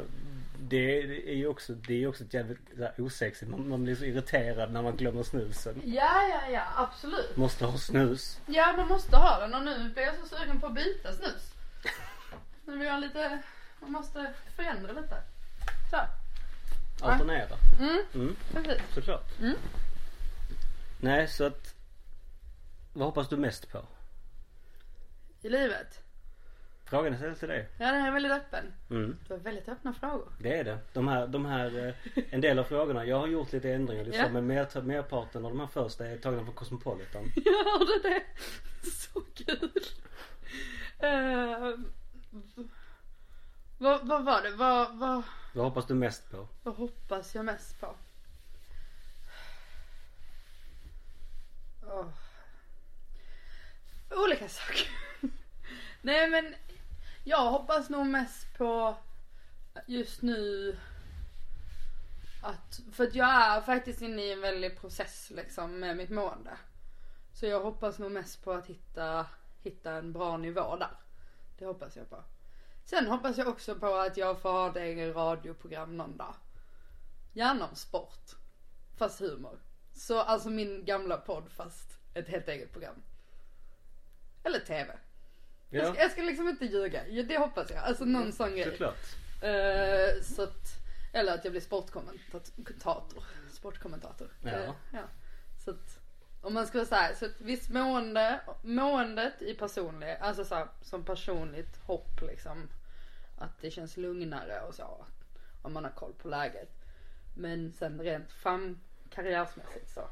det är ju också, det är också jävligt så här, osexigt. Man, man blir så irriterad när man glömmer snusen. Ja, ja, ja, absolut. Måste ha snus. Ja, man måste ha den och nu blir jag så sugen på att byta snus. Nu vill jag lite, man måste förändra lite. Så. Alternera. Mm, Mm, precis. såklart. Mm. Nej så att. Vad hoppas du mest på? I livet. Frågan är ställd till dig. Ja, den är väldigt öppen. Mm, Du har väldigt öppna frågor. det är det. De här, de här, eh, en del av frågorna. Jag har gjort lite ändringar liksom, Ja. men mer, merparten av de här första är tagna från Cosmopolitan. Jag hörde det. Så kul. Uh, vad, vad var det? Vad, vad, Vad hoppas du mest på? vad hoppas jag mest på? Åh. Olika saker. Nej men jag hoppas nog mest på just nu att, för att jag är faktiskt inne i en väldig process liksom med mitt mående. Så jag hoppas nog mest på att hitta, hitta en bra nivå där. Det hoppas jag på. Sen hoppas jag också på att jag får ha ett eget radioprogram någon dag. Gärna om sport. Fast humor. Så alltså min gamla podd fast ett helt eget program. Eller TV. Jag, ska, jag ska liksom inte ljuga. Ja, Det hoppas jag. Alltså någon sån grej. Eh, så att, eller att jag blir sportkommentator. Sportkommentator. Ja. Eh, ja. Så att, om man ska vara såhär, så att visst mående, måendet i personlig, alltså så här, som personligt hopp liksom. Att det känns lugnare och så. Om man har koll på läget. Men sen rent fram karriärsmässigt så.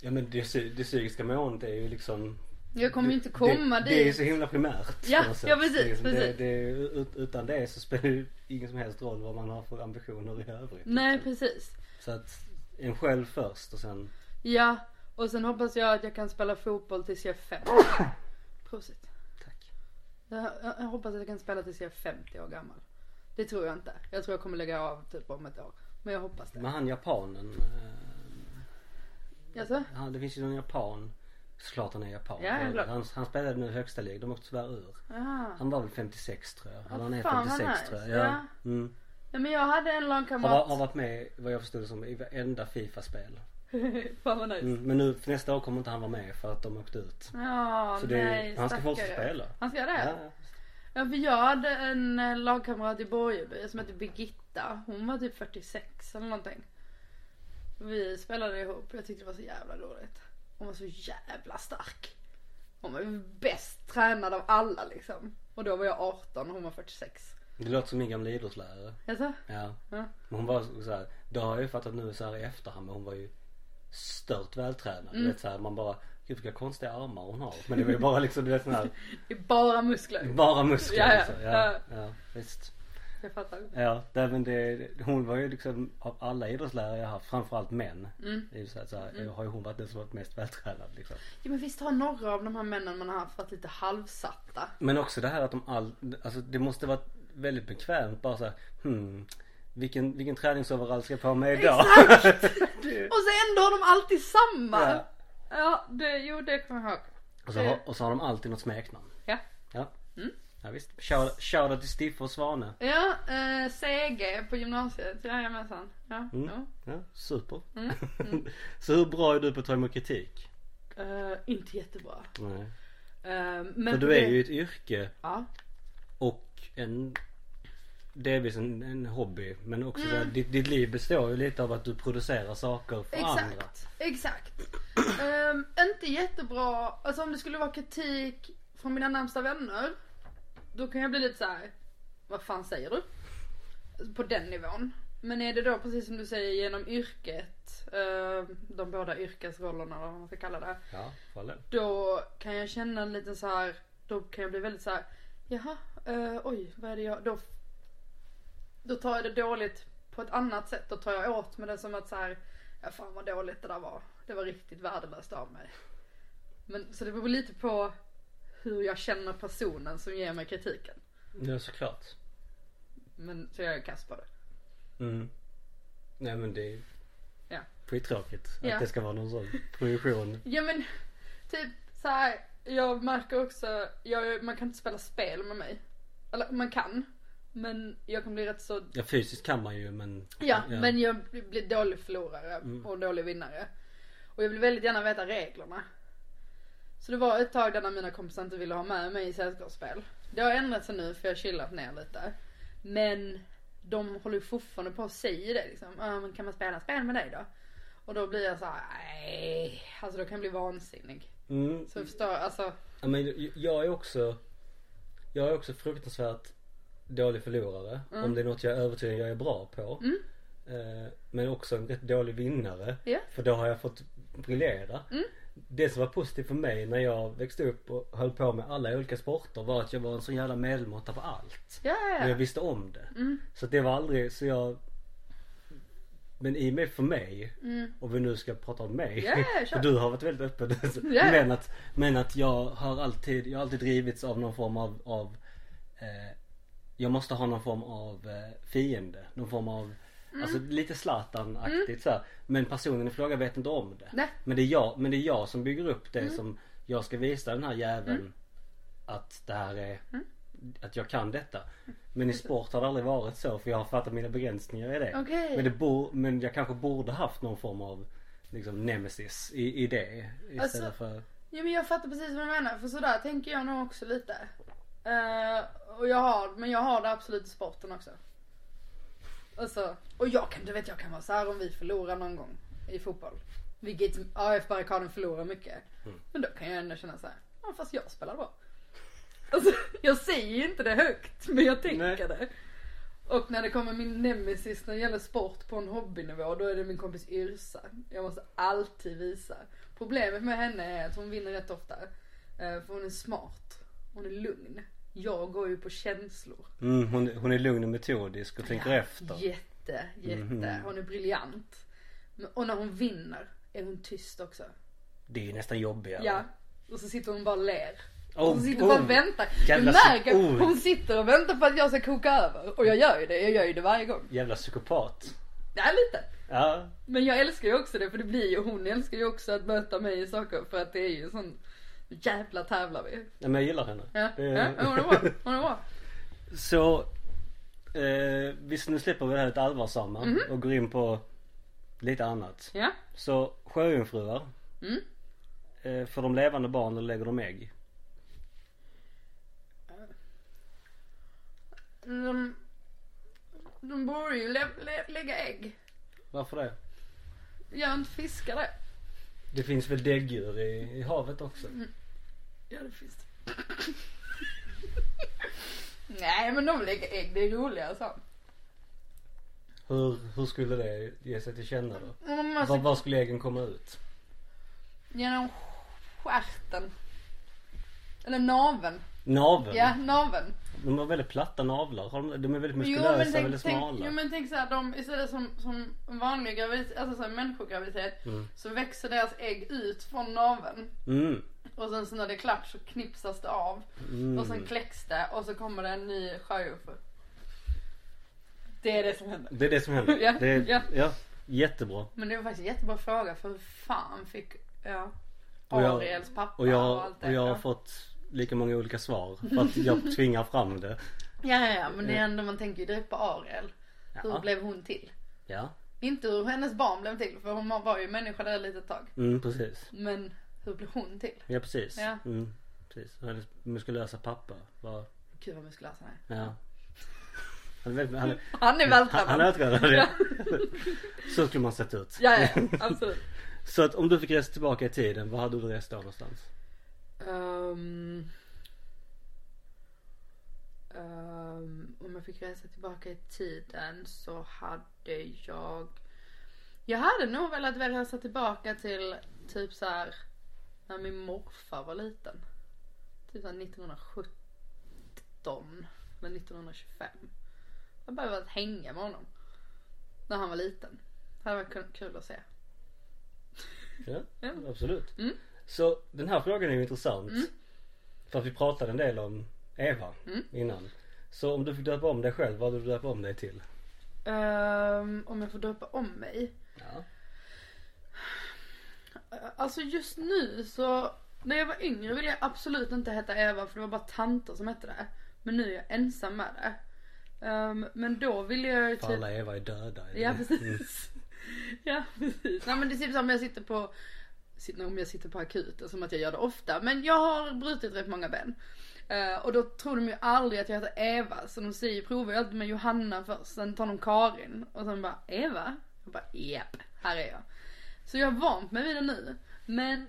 Ja men det, det psykiska måendet är ju liksom Jag kommer ju inte komma det, det är dit. så himla primärt. Ja, ja, precis, liksom, precis. Det, det, ut- utan det så spelar det ingen som helst roll vad man har för ambitioner i övrigt. Nej liksom. precis. Så att en själv först och sen Ja, och sen hoppas jag att jag kan spela fotboll tills jag är fem. Prosit. tack. Jag, jag, jag hoppas att jag kan spela tills jag är 50 år gammal. Det tror jag inte. Jag tror jag kommer lägga av typ om ett år. Men jag hoppas det. Men han japanen. Eh, han, det finns ju någon japan. Såklart han är japan. Ja, han, han spelade nu högsta lig. De åkte tyvärr ur. Jaha. Han var väl 56 tror jag. Ja, Eller han är fan, vad 56 nice. tror jag. Ja. Ja. Mm. Ja men jag hade en Har, lagkamrat. har varit med vad jag förstod det som i varenda Fifa-spel. Fan vad nice. Mm. Men nu för nästa år kommer inte han vara med för att de åkte ut. Ja, Så det är- nej han ska fortsätta spela. Han ska det? Ja. Ja för jag hade en eh, lagkamrat i Borgeby som hette Birgitta. Hon var typ 46 eller någonting. Vi spelade ihop. Jag tyckte det var så jävla roligt. Hon var så jävla stark. Hon var ju bäst tränad av alla liksom. Och då var jag 18 och hon var 46. Det låter som min gamla idrottslärare. Jaså? Ja. Ja. Men hon var så här, då har jag ju fattat nu så här i efterhand men hon var ju stört vältränad. Mm. Du vet så här, man bara, gud vilka konstiga armar hon har. Men det var ju bara liksom du vet sån här, Det är bara muskler. bara muskler. Ja, ja. liksom. ja, ja, visst. Jag fattar. Ja, men det, hon var ju liksom av alla idrottslärare jag haft, framförallt män. Mm. Så här, så här, har ju hon varit den som varit mest vältränad liksom. Ja men visst har några av de här männen man har haft varit lite halvsatta. Men också det här att de all, alltså det måste vara väldigt bekvämt bara så här, hmm, vilken, vilken träningsoverall ska jag på mig idag? Det- Och så ändå har de alltid samma. Ja. Ja, det, jo det kommer jag ihåg. och, så har, och så har de alltid något smeknamn. Ja. Ja. Mm. Ja, visst. Shout- Shoutout till Stiffe och Svane. Ja, eh, CG på gymnasiet. Jajamensan. Ja, Mm. ja. Ja, super. Mm. Mm. Så hur bra är du på att ta emot kritik? Eh, inte jättebra. Nej. Eh, men För du det- är ju ett yrke Ja. och en delvis en, en hobby. Men också Mm. ditt, ditt liv består ju lite av att du producerar saker för andra. Exakt, exakt. Ehm, inte jättebra, alltså om det skulle vara kritik från mina närmsta vänner. Då kan jag bli lite så här. vad fan säger du? På den nivån. Men är det då precis som du säger genom yrket, ehm, de båda yrkesrollerna eller vad man ska kalla det. Ja, för all del. Då kan jag känna en liten så här. då kan jag bli väldigt så här. jaha, eh, oj vad är det jag, då, då tar jag det dåligt på ett annat sätt. Då tar jag åt med det som att så här. ja fan vad dåligt det där var. Det var riktigt värdelöst av mig. Men så det beror lite på hur jag känner personen som ger mig kritiken. Ja, såklart. Men så jag är kass på det. Mm. Nej men det är Ja. skittråkigt Ja. att det ska vara någon sån projektion. Ja men typ så här. jag märker också, jag, man kan inte spela spel med mig. Eller man kan. Men jag kan bli rätt så Ja fysiskt kan man ju men. Ja, men jag blir dålig förlorare Mm. och dålig vinnare. Och jag vill väldigt gärna veta reglerna. Så det var ett tag där när mina kompisar inte ville ha med mig i sällskapsspel. Det har ändrat sig nu för jag har chillat ner lite. Men de håller ju fortfarande på att säga det liksom. Ja men kan man spela spel med dig då? Och då blir jag så här, nej. Alltså då kan jag bli vansinnig. Mm. Så jag förstår, alltså. Ja, men jag- är också. Jag är också fruktansvärt dålig förlorare. Mm. Om det är något jag är övertygad jag är bra på. Mm. Eh, men också en rätt dålig vinnare. Ja. För då har jag fått briljera. Mm. Det som var positivt för mig när jag växte upp och höll på med alla olika sporter var att jag var en sån jävla medelmåtta på allt. Ja, Och ja, jag ja. visste om det. Mm. Så det var aldrig så jag Men i och med för mig Mm. och vi nu ska prata om mig. Ja, ja, kör. för du har varit väldigt öppen. Ja. men, att, men att jag har alltid, jag har alltid drivits av någon form av, av eh, Jag måste ha någon form av eh, fiende. Någon form av Alltså lite Zlatan-aktigt så här. Men personen i fråga vet inte om det. Nej. Men det är jag, men det är jag som bygger upp det som jag ska visa den här jäveln Mm. att det här är att jag kan detta. Men i sport har det aldrig varit så för jag har fattat mina begränsningar i det. Okej. Men, det bo, men jag kanske borde haft någon form av liksom nemesis i, i det. Istället Alltså- för Ja men jag fattar precis vad du menar för sådär tänker jag nog också lite. Eh, och jag har, men jag har det absolut i sporten också. Alltså, och jag kan, du vet jag kan vara såhär om vi förlorar någon gång i fotboll. Vilket AF-barrikaden förlorar mycket. Mm. Men då kan jag ändå känna såhär, ja fast jag spelar bra. Alltså jag säger ju inte det högt men jag tänker Nej. det. Och när det kommer min nemesis när det gäller sport på en hobbynivå då är det min kompis Yrsa. Jag måste alltid visa. Problemet med henne är att hon vinner rätt ofta. Eh, För hon är smart. Hon är lugn. Jag går ju på känslor. mm, hon, hon är lugn och metodisk och tänker Ja, efter. Jätte, jätte. Mhm. Hon är briljant. Och när hon vinner är hon tyst också. Det är ju nästan jobbigare. Ja. Och så sitter hon bara och ler. Oh, hon sitter bara oh. och väntar. Jävla du märker, oh. hon sitter och väntar på att jag ska koka över. Och jag gör ju det, jag gör ju det varje gång. Jävla psykopat. Ja lite. Ja. Men jag älskar ju också det för det blir ju, hon älskar ju också att möta mig i saker för att det är ju sån jävla tävlar vi. ja men jag gillar henne. Ja, Det- ja hon är bra, hon är bra. Så eh, visst nu släpper vi det här lite allvarsamma Mhm. och går in på lite annat. Ja. Så sjöjungfrur. Mm. Eh, för de levande barnen lägger de ägg. De, de borde ju lä, lä, lägga ägg. Varför det? Gör inte fiskar det? Det finns väl däggdjur i, i havet också? Ja det finns det. Nej men de lägger ägg, det är roligare så. Hur, hur skulle det ge sig till känna då? Man Var, var skulle äggen komma ut? genom stjärten. Eller naveln. Naveln? Ja, naveln. De har väldigt platta navlar. Har de, de är väldigt Jo muskulösa, men tänk, väldigt tänk, smala. jo, men tänk såhär, de istället som, som vanlig graviditet, alltså som människograviditet. Mm. Så växer deras ägg ut från naveln. Mm. Och sen så när det är klart så knipsas det av. Mm. Och sen kläcks det och så kommer det en ny sjöjungfru. Det är det som händer. Det är det som händer. Ja, det är, ja. ja. Jättebra. Men det var faktiskt en jättebra fråga för hur fan fick, ja. Och jag- Ariels pappa Och jag, allt det. och jag har ja. fått lika många olika svar för att jag tvingar fram det. Ja, ja, ja, men det är ändå, man tänker ju direkt på Ariel. Hur Ja. blev hon till? Ja, Inte hur hennes barn blev till, för hon var ju människa där ett litet tag. mm, precis. Men hur blev hon till? Ja precis. Ja. Mm, precis. Och hennes muskulösa pappa var, Gud vad muskulös han är. ja. Han är, han är, Han är han, han är vältränad. vältränad. Ja. Så skulle man sett ut. Ja, ja, absolut. Så att om du fick resa tillbaka i tiden, var hade du rest då någonstans? Ehm, ehm, om jag fick resa tillbaka i tiden så hade jag Jag hade nog velat resa tillbaka till typ så här när min morfar var liten. Typ så här 1917 eller 1925. Jag bara hänga med honom. När han var liten. Det hade varit kul- att se. Ja, Ja. absolut. Mm. Så den här frågan är ju intressant. Mm. För att vi pratade en del om Eva Mm. innan. Så om du fick döpa om dig själv, vad hade du döpa om dig till? Ehm, om jag får döpa om mig. Ja. Alltså just nu så, när jag var yngre ville jag absolut inte heta Eva för det var bara tanter som hette det. Men nu är jag ensam med det. Ehm, men då ville jag ju För typ... alla Eva är döda. Ja precis. Ja precis. Nej men det är typ som om jag sitter på, om jag sitter på akuten som att jag gör det ofta. Men jag har brutit rätt många ben. Eh, och då tror de ju aldrig att jag heter Eva. Så de säger, provar ju alltid med Johanna först. Sen tar de Karin. Och sen bara Eva? Jag bara japp, här är jag. Så jag har vant mig vid det nu. Men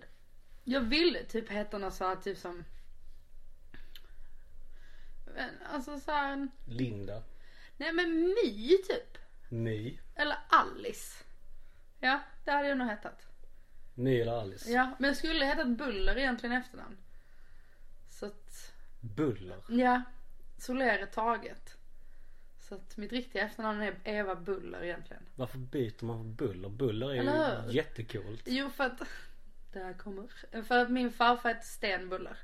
jag ville typ heta något så här typ som men, Alltså såhär, Linda. nej men My typ. My. Eller Alice. Ja, det hade jag nog hetat. My eller Alice. Ja, men jag skulle hetat Buller egentligen i efternamn. Så att, Buller. ja. Soler är taget. Så att mitt riktiga efternamn är Eva Buller egentligen. Varför byter man för Buller? Buller är Eller ju hur? jättecoolt. Jo för att, där kommer, för att min farfar heter Sten Buller.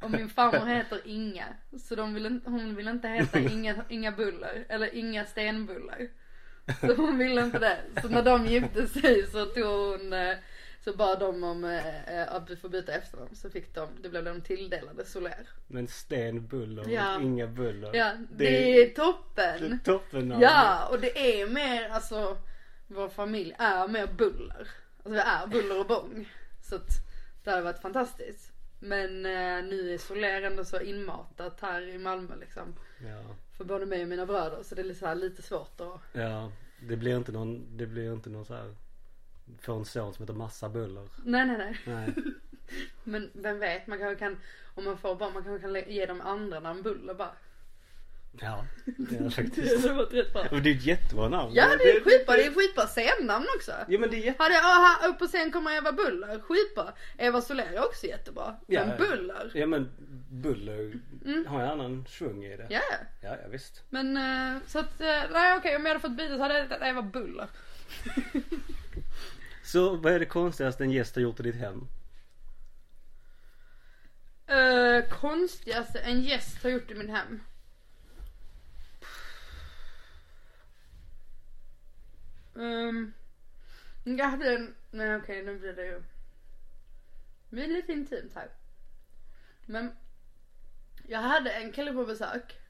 Och min farmor heter Inga. Så de vill, hon vill inte heta Inga, Inga Buller. Eller Inga Stenbullar. Så hon ville inte det. Så när de gifte sig så tog hon, eh, så bad de om eh, eh, att vi får byta efternamn. Så fick de, det blev de tilldelade Soler. Men Sten Buller Ja. och inga Buller. Ja, det är toppen. det är toppen Ja, och det är mer, alltså vår familj är mer buller. Alltså det är buller och bång. Så att det hade varit fantastiskt. Men eh, nu är Soler ändå så inmatat här i Malmö liksom. Ja. För både mig och mina bröder så det är lite, så här, lite svårt att Ja. Det blir inte någon, det blir inte någon så här. Får en son som heter Massa Buller. Nej nej nej. Nej. Men vem vet, man kanske kan, om man får barn, man kanske kan ge dem andra namn Buller bara. Ja. Det är Det faktiskt. hade varit rätt bra. Och det är ett jättebra namn. Ja det är skitbra, det är skitbra scennamn också. Ja men det är jätte... Hade jag, aha, upp på scen kommer Eva Buller, skitbra. Eva Soler är också jättebra. Ja, Men. Buller, Ja men Buller har ju annan svung i det. Mm. ja ja. Ja, ja visst. Men eh, så att, eh, nej okej om jag hade fått byta så hade jag hetat Eva Buller. Så vad är det konstigaste en gäst har gjort i ditt hem? Uh, konstigaste en gäst har gjort i mitt hem. Um, jag hade en, nej okej nu blir det ju. Det blir lite intimt här. Men jag hade en kille på besök.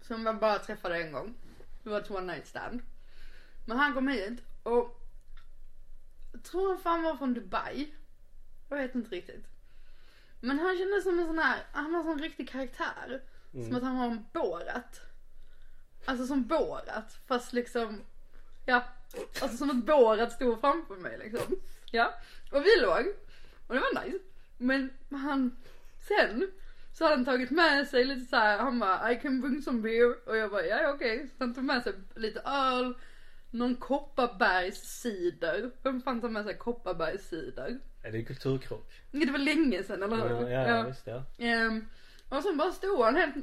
Som jag bara träffade en gång. Det var ett one night stand. Men han kom hit och tror han fan var från Dubai. Jag vet inte riktigt. Men han kändes som en sån här, han var en sån riktig karaktär. Som att han var en Borat. Alltså som Borat fast liksom, ja. Alltså som att Borat stod framför mig liksom. Ja. Och vi låg. Och det var nice. Men han, sen så hade han tagit med sig lite så här, han bara I can bring some beer. Och jag bara ja okej. Så han tog med sig lite öl, någon Kopparbergscider. Vem fan tar med sig Kopparbergscider? Är det en kulturkrock? Det var länge sedan eller hur? Ja, ja, ja. visst ja. Ehm, och sen bara stod han helt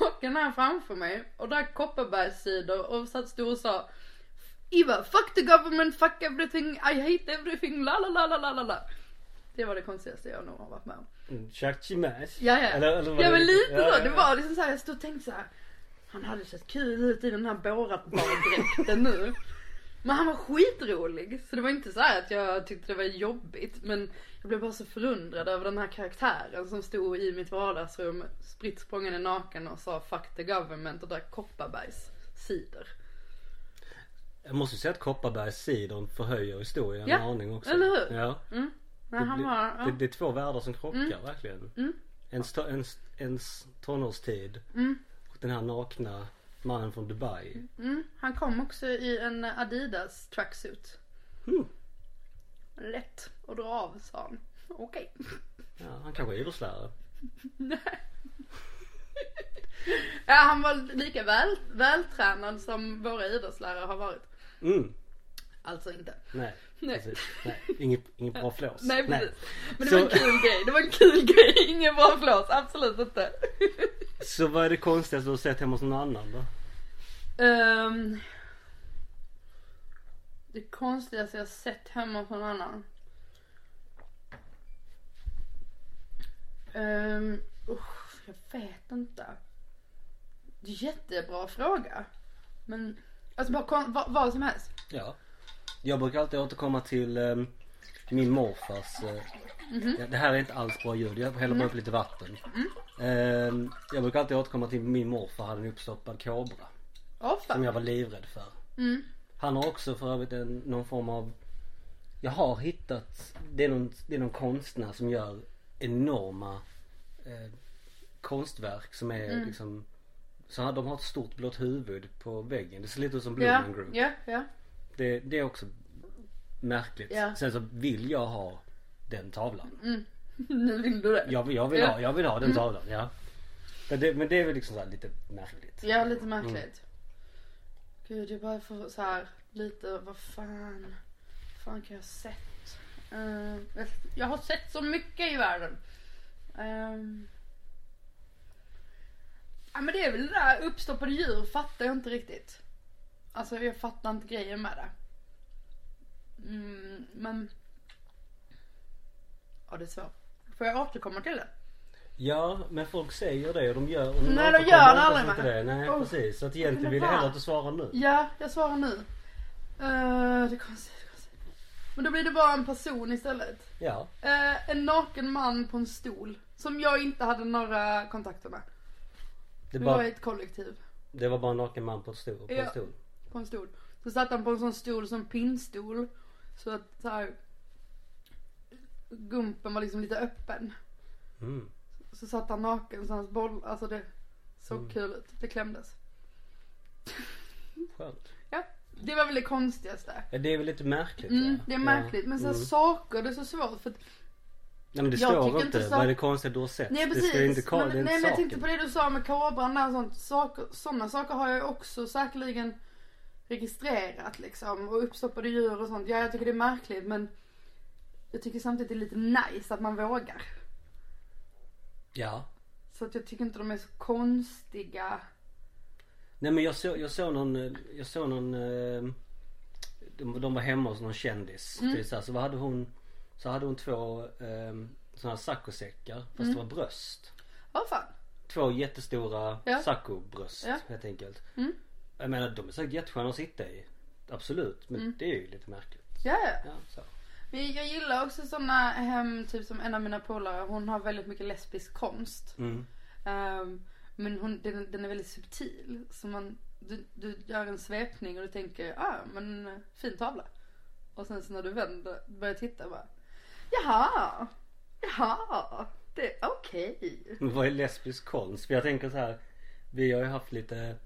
naken här framför mig och drack Kopparbergscider och satt stod och sa Eva, fuck the government, fuck everything, I hate everything, la la la la la la la. Det var det konstigaste jag nog har varit med om. Mm, Chuck. Ja ja. Eller, eller ja det- men lite ja, så, ja, det ja. var liksom såhär, jag stod och tänkte såhär. Han hade sett kul ut i den här Borat baddräkten nu. Men han var skitrolig. Så det var inte så här att jag tyckte det var jobbigt. Men jag blev bara så förundrad över den här karaktären som stod i mitt vardagsrum spritt språngande naken och sa 'fuck the government' och drack Kopparbergs cider. Jag måste säga att Kopparbergs sidon förhöjer historien Ja, en aning också. eller hur? Ja. Mm. Det, han var, ja. det, det är två världar som krockar Mm. verkligen. Mm. Ens, ens, ens tonårstid Mm. Den här nakna mannen från Dubai. Mm. Han kom också i en Adidas tracksuit. Mm. Lätt att dra av sa han. Okej. Ja, han kanske är idrottslärare. Ja han var lika väl, vältränad som våra idrottslärare har varit. Mm. Alltså inte. Nej, Nej. precis. Nej. Inget, inget bra flås. Nej precis. Men det Så- var en kul grej. Det var en kul grej. Ingen bra flås. Absolut inte. Så vad är det konstigaste du har sett hemma hos någon annan då? Ehm, det konstigaste jag sett hemma hos någon annan. Um, usch, jag vet inte. Det är en jättebra fråga. Men, alltså bara kon- vad, vad som helst. Ja. Jag brukar alltid återkomma till ehm, min morfars Mhm. ja, Det här är inte alls bra ljud. Jag häller bara upp lite vatten. Ehm, jag brukar alltid återkomma till min morfar hade en uppstoppad kobra. Åh Som jag var livrädd för. Mm. Han har också för övrigt en, någon form av Jag har hittat Det är någon, det är någon konstnär som gör enorma eh, konstverk som är Mm. liksom Så de har ett stort blått huvud på väggen. Det ser lite ut som Ja, Blumen Group. ja, ja. Det, det är också märkligt. Ja. Sen så vill jag ha den tavlan. Mm. Nu vill du det. Jag, jag, vill, Ja. ha, jag vill ha den tavlan, ja. Men det, men det är väl liksom så lite märkligt. Ja, lite märkligt. Gud, jag bara får så här lite, vad fan, vad fan kan jag ha sett? Eh, jag, jag har sett så mycket i världen. Ehm. ja men det är väl det där uppstoppade djur fattar jag inte riktigt. Alltså jag fattar inte grejen med det. Mm, men. Ja det är svårt. Får jag återkomma till det? Ja, men folk säger det och de gör och Nej, de gör det aldrig med. det. Nej Oh. precis. Så att egentligen vill jag hellre att du svarar nu. Ja, jag svarar nu. Uh, det är konstigt, det är konstigt. Men då blir det bara en person istället. Ja. Eh, en naken man på en stol. Som jag inte hade några kontakter med. Det, Vi var i ett kollektiv. det var bara en naken man på, ett stol, på Ja. en stol. På en stol. Så satt han på en sån stol som pinnstol. Så att så här. Gumpen var liksom lite öppen. Mm. Så satt han naken så hans boll, alltså det såg Mm. kul ut. Det klämdes. Skönt. Ja. Det var väl det konstigaste. Ja, det är väl lite märkligt Mm, det är märkligt. Ja. Men så här Mm. saker, det är så svårt för att Nej men det Jag står inte. så- Vad är det konstiga du har sett? Nej Det precis. ska inte men, det nej men jag tänkte på det du sa med kobran där och sånt. Saker, sådana saker har jag också säkerligen registrerat liksom. Och uppstoppade djur och sånt. Ja jag tycker det är märkligt men jag tycker samtidigt det är lite nice att man vågar. Ja. Så att jag tycker inte de är så konstiga. Nej men jag såg, jag såg någon, jag såg någon eh, de, de var hemma hos någon kändis. Mm. Är så, här, så vad hade hon Så hade hon två eh, sådana saccosäckar fast Mm. det var bröst. Åh fan. Två jättestora Ja. saccobröst Ja. helt enkelt. Mm. Jag menar de är säkert jättesköna att sitta i. Absolut men Mm. det är ju lite märkligt. Ja ja. Ja, jag gillar också sådana hem, typ som en av mina polare. Hon har väldigt mycket lesbisk konst. Mm. Ehm, men hon, den, den är väldigt subtil. Så man, du, du gör en svepning och du tänker, ah men fin tavla. Och sen så när du vänder, börjar titta bara, jaha, jaha, det är okej. Men vad är lesbisk konst? För jag tänker så här. Vi har ju haft lite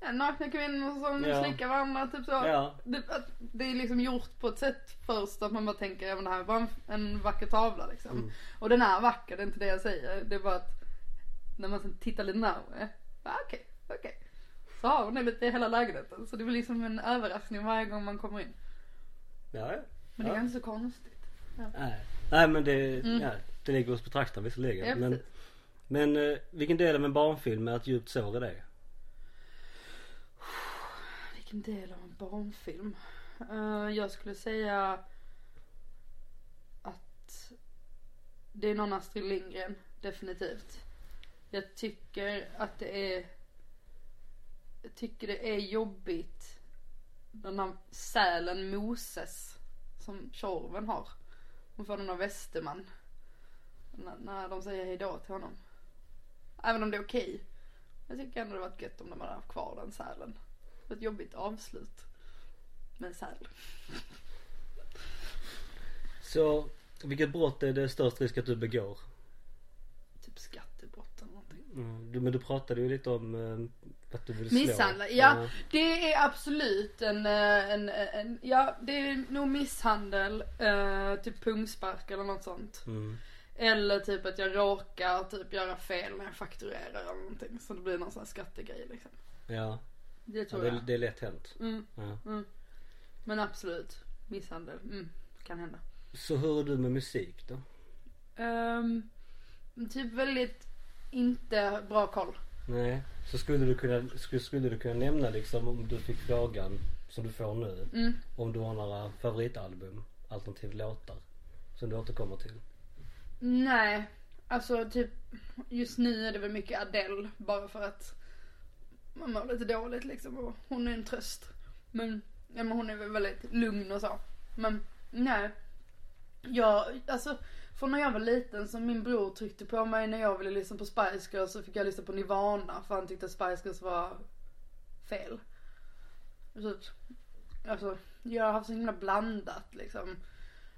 Ja, nakna kvinnor som Ja. slickar varandra, typ så. Ja. Det, det är liksom gjort på ett sätt först att man bara tänker, ja men det här är bara en, en vacker tavla liksom. Mm. Och den är vacker, det är inte det jag säger. Det är bara att när man sen tittar lite närmare, okej, okej. Så har hon det lite i hela lägenheten. Så det blir liksom en överraskning varje gång man kommer in. Ja, ja. Men det är inte så konstigt. Nej. Nej men det, Mm. ja, det ligger hos betraktaren visserligen. Ja, men men eh, vilken del av en barnfilm är ett djupt sår i det? Vilken del av en barnfilm? Uh, jag skulle säga att det är någon Astrid Lindgren, definitivt. Jag tycker att det är jag tycker det är jobbigt den här sälen Moses som Tjorven har. Hon får den av Westerman. När, när de säger hejdå till honom. Även om det är okej. Jag tycker ändå det varit gött om de hade haft kvar den sälen. Det var ett jobbigt avslut. Med en säl. Så vilket brott är det störst risk att du begår? Typ skattebrott eller någonting. Mm. Du, men du pratade ju lite om eh, att du vill slå. Misshandla, ja. Det är absolut en, eh, en, en, ja det är nog misshandel, eh, typ pungspark eller något sånt. Mm. Eller typ att jag råkar typ göra fel när jag fakturerar eller någonting. Så det blir någon sån här skattegrej liksom. Ja. Det ja tror det, jag. det är lätt hänt. Mm, Ja. mm. Men absolut, misshandel, mm, kan hända. Så hur är du med musik då? Ehm, typ väldigt inte bra koll. Nej. Så skulle du kunna, skulle, skulle du kunna nämna liksom om du fick frågan som du får nu. Mm. Om du har några favoritalbum alternativt låtar. Som du återkommer till. Nej, alltså typ just nu är det väl mycket Adele bara för att man mår lite dåligt liksom och hon är en tröst. Men, ja, men hon är väl väldigt lugn och så. Men nej. Jag, alltså För när jag var liten så min bror tryckte på mig när jag ville lyssna på Spice Girls så fick jag lyssna på Nirvana för han tyckte att Spice Girls var fel. Så, alltså jag har haft så himla blandat liksom.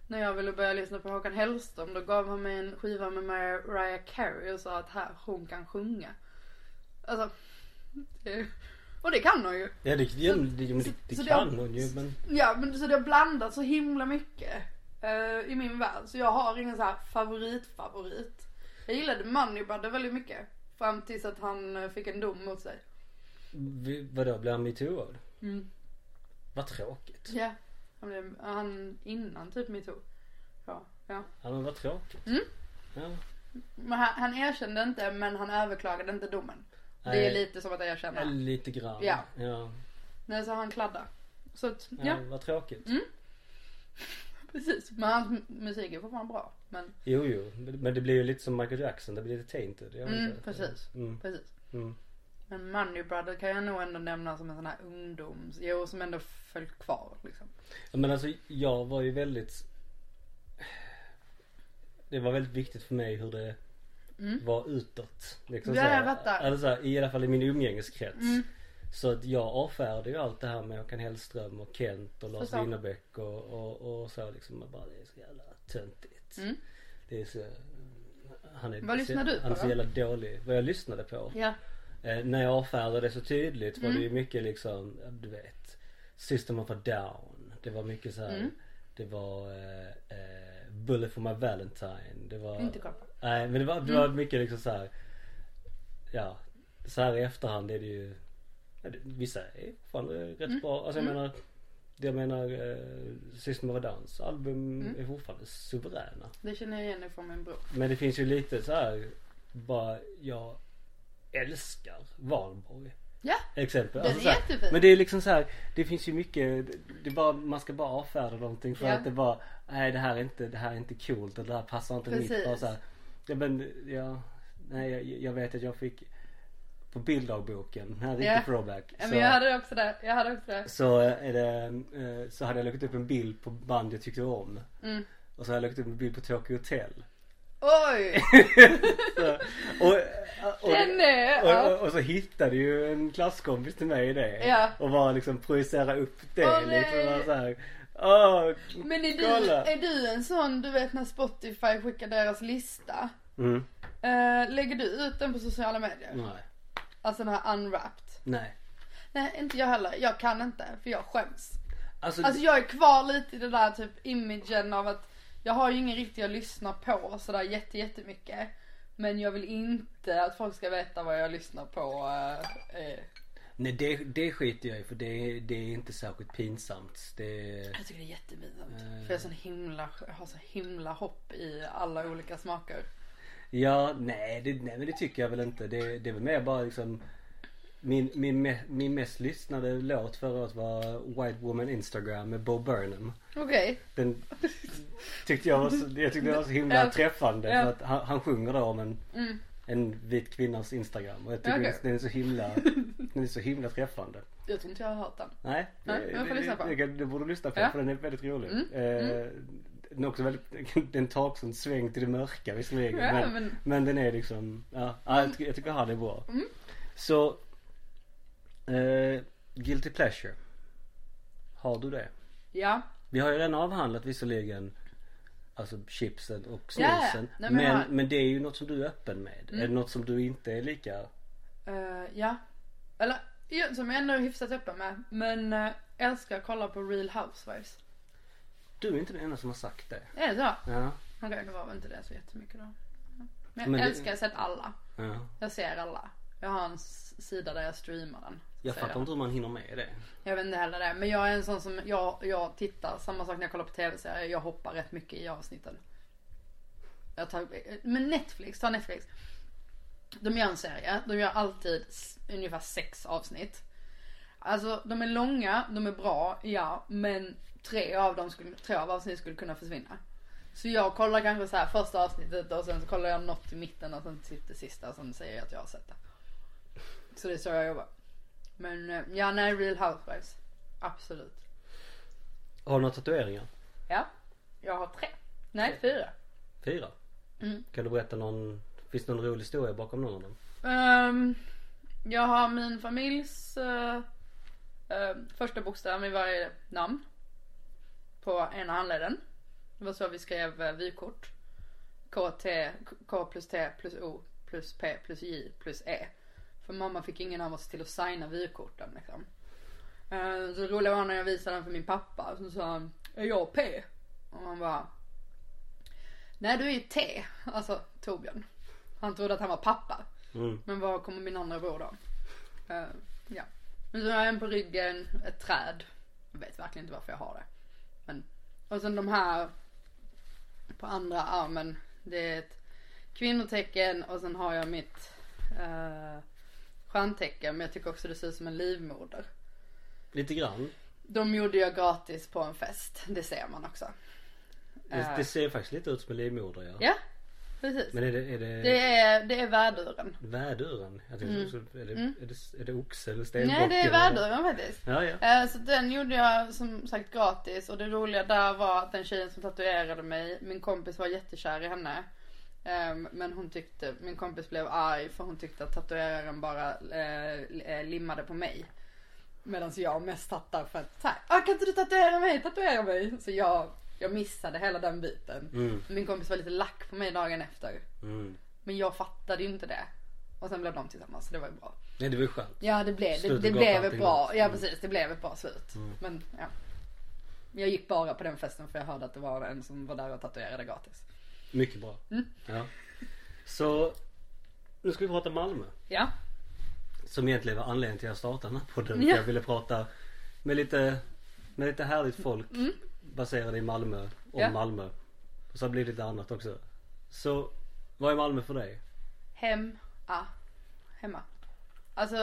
När jag ville börja lyssna på Håkan Hellström då gav han mig en skiva med Mariah Carey och sa att här, hon kan sjunga. Alltså, och det kan hon ju. Ja det, ja, det, det, det, så- det så det kan har- hon ju men. Ja men så det har blandat så himla mycket eh, i min värld. Så jag har ingen så här favorit. Jag gillade Moneybrother väldigt mycket. Fram tills att han eh, fick en dom mot sig. Vi- Vadå blir han metooad? Mm. Vad tråkigt. Ja. Han, blev, han innan typ metoo. Ja. ja. Ja men vad tråkigt. Mm. Ja. Men han, han erkände inte men han överklagade inte domen. Det är lite som att erkänna. Ja, Lite grann. Ja. Ja, Nej så han kladdar. Så att, ja ja, vad tråkigt. Mm. precis. Men hans mu- musik är fortfarande bra. Men Jo jo. Men det blir ju lite som Michael Jackson. Det blir lite tainted. Jag Mm, inte. precis. Mm. precis. Mm. Men Money Brother kan jag nog ändå nämna som en sån här ungdoms, jo som ändå följt kvar liksom. Men alltså jag var ju väldigt Det var väldigt viktigt för mig hur det Mm. var utåt. Liksom Ja, jag fattar. Alltså, så här, I alla fall i min umgängeskrets. Mm. Så att jag avfärdade ju allt det här med Håkan Hellström och Kent och Lars. Winnerbäck och, och, och så liksom. Jag bara, det är så jävla töntigt. Mm. Det är så han är, Vad lyssnar så, du på Han är så jävla dålig. Vad jag lyssnade på. Ja. Eh, när jag avfärdade det så tydligt var Mm. det ju mycket liksom, du vet. System of a down. Det var mycket så här. Mm. Det var eh, eh, Bullet for my Valentine. Det var Inte koll på. Nej men det var, det Mm. var mycket liksom så här. Ja. Så här i efterhand är det ju ja, det, Vissa är fan rätt Mm. bra. Alltså jag Mm. menar Jag menar eh, System of a Downs album Mm. är fortfarande suveräna. Det känner jag igen från min bror. Men det finns ju lite så här bara jag älskar Valborg. Ja, Exempel. den Alltså är jättefin. men det är liksom så här, det finns ju mycket, det bara, man ska bara avfärda någonting för Ja. att det bara, nej det här är inte, det här är inte coolt eller det här passar inte mitt. Precis. Bara så här, men, ja, nej jag, jag vet att jag fick på bilddagboken, här är Ja. riktig throwback. Ja, så, men jag hade också det. Jag hade också det. så är det, eh, så hade jag lagt upp en bild på band jag tyckte om. Mm. Och så hade jag lagt upp en bild på Tokyo Hotel. Oj! Så, och, och, Den och, ja. och, och så hittade ju en klasskompis till mig det. Ja. Och bara liksom projicera upp det nej. liksom. Så här, Åh, Men är du, kolla. är du en sån, du vet när Spotify skickar deras lista. Mm. Eh, lägger du ut den på sociala medier? Nej. Alltså den här unwrapped. Nej. Nej, inte jag heller. Jag kan inte, för jag skäms. Alltså, Alltså jag är kvar lite i det där typ imagen av att jag har ju ingen riktigt jag lyssnar på sådär jätte, jättemycket. Men jag vill inte att folk ska veta vad jag lyssnar på. eh, eh. Nej det, det skiter jag i för det, det är inte särskilt pinsamt. Det, Jag tycker det är jättepinsamt. Eh. För jag, är sån himla, jag har så himla hopp i alla olika smaker. ja, nej, det, nej men det tycker jag väl inte. Det, det är väl mer bara liksom min, min, min mest lyssnade låt förra året var White Woman Instagram med Bo Burnham. Okej. Den tyckte jag var så, jag tyckte det var så himla träffande för att han, han sjunger då om en Mm. En vit kvinnas instagram och jag tycker Okej. den är så himla, den är så himla träffande. Jag tror inte jag har hört den. Nej, Nej, det, jag får lyssna på. det, det, det borde du lyssna på Ja. för den är väldigt rolig. Mm, Eh, Den är också väldigt, den tar också en sväng till det mörka visserligen. Ja, men, men- men den är liksom, ja, ja jag, tycker, jag tycker han är bra. Mm. Så, eh, Guilty Pleasure. Har du det? Ja. Vi har ju redan avhandlat visserligen Alltså chipsen och Ja, ja. snusen. Nej, men men, jag men, har- det är ju något som du är öppen med. Mm. Är det något som du inte är lika Eh, ja. Eller, ja, som jag ändå är hyfsat öppen med. Men uh, älskar att kolla på Real Housewives. Du är inte den enda som har sagt det. Är det så? Ja. Okej, det var väl inte det så jättemycket då. Men jag Men det- älskar, jag har sett alla. ja. Jag ser alla. Jag har en sida där jag streamar den. Jag fattar inte hur man hinner med det. Jag vet inte heller det. Men jag är en sån som, jag, jag tittar, samma sak när jag kollar på tv-serier. Jag hoppar rätt mycket i avsnitten. Jag tar, men Netflix, ta Netflix. De gör en serie, de gör alltid ungefär sex avsnitt. Alltså de är långa, de är bra, ja. Men tre av dem skulle, tre av avsnitten skulle kunna försvinna. Så jag kollar kanske så här första avsnittet och sen så kollar jag något i mitten och sen till det sista och sen säger jag att jag har sett det. Så det är så jag jobbar. Men eh, ja, nej, Real Housewives. Absolut. Har du några tatueringar? Ja, jag har tre. Nej, fyra. Fyra? Mm. Kan du berätta någon, finns det någon rolig historia bakom någon av dem? Ehm, jag har min familjs uh, första bokstav i varje namn. På ena handleden. Det var så vi skrev uh, vykort. K, T, K plus T plus O plus P plus J plus E. För mamma fick ingen av oss till att signa vykorten liksom. Uh, så det roliga var när jag visade den för min pappa. Så sa han, är jag P? Och man bara, nej du är ju T. Alltså Torbjörn. Han trodde att han var pappa. Mm. Men var kommer min andra bror då? Eh, ja. Men så har jag en på ryggen, ett träd. Jag vet verkligen inte varför jag har det. Men, och sen de här på andra armen. Det är ett kvinnotecken och sen har jag mitt uh, stjärntecken. Men jag tycker också det ser ut som en livmoder. Lite grann. De gjorde jag gratis på en fest. Det ser man också. Det, Eh, det ser faktiskt lite ut som en livmoder ja. Ja, precis. Men är det, är det, Det är, det är värduren. väduren? Jag tänkte, Mm. är, det, Mm. är, det, är det oxe eller stenbock? Nej, det är värduren faktiskt. Ja, ja. Eh, Så den gjorde jag som sagt gratis och det roliga där var att den tjejen som tatuerade mig, min kompis var jättekär i henne. Ehm, Men hon tyckte, min kompis blev arg för hon tyckte att tatueraren bara eh, limmade på mig. Medan jag mest fattar för att såhär, ah, kan inte du tatuera mig, tatuera mig. Så jag, jag missade hela den biten. Mm. Min kompis var lite lack på mig dagen efter. Mm. Men jag fattade ju inte det. Och sen blev de tillsammans så det var ju bra. Nej det var ju skönt. Ja det blev, det, det blev ett bra, ja Mm. precis det blev ett bra slut. Mm. Men ja. Jag gick bara på den festen för jag hörde att det var en som var där och tatuerade gratis. Mycket bra. Mm. Ja. Så nu ska vi prata Malmö. Ja. Som egentligen var anledningen till att jag startade den här podden. Ja. Jag ville prata med lite, med lite härligt folk Mm. baserade i Malmö. Om Ja. Malmö. Och så blir det lite annat också. Så vad är Malmö för dig? Hem, ah, hemma. Alltså,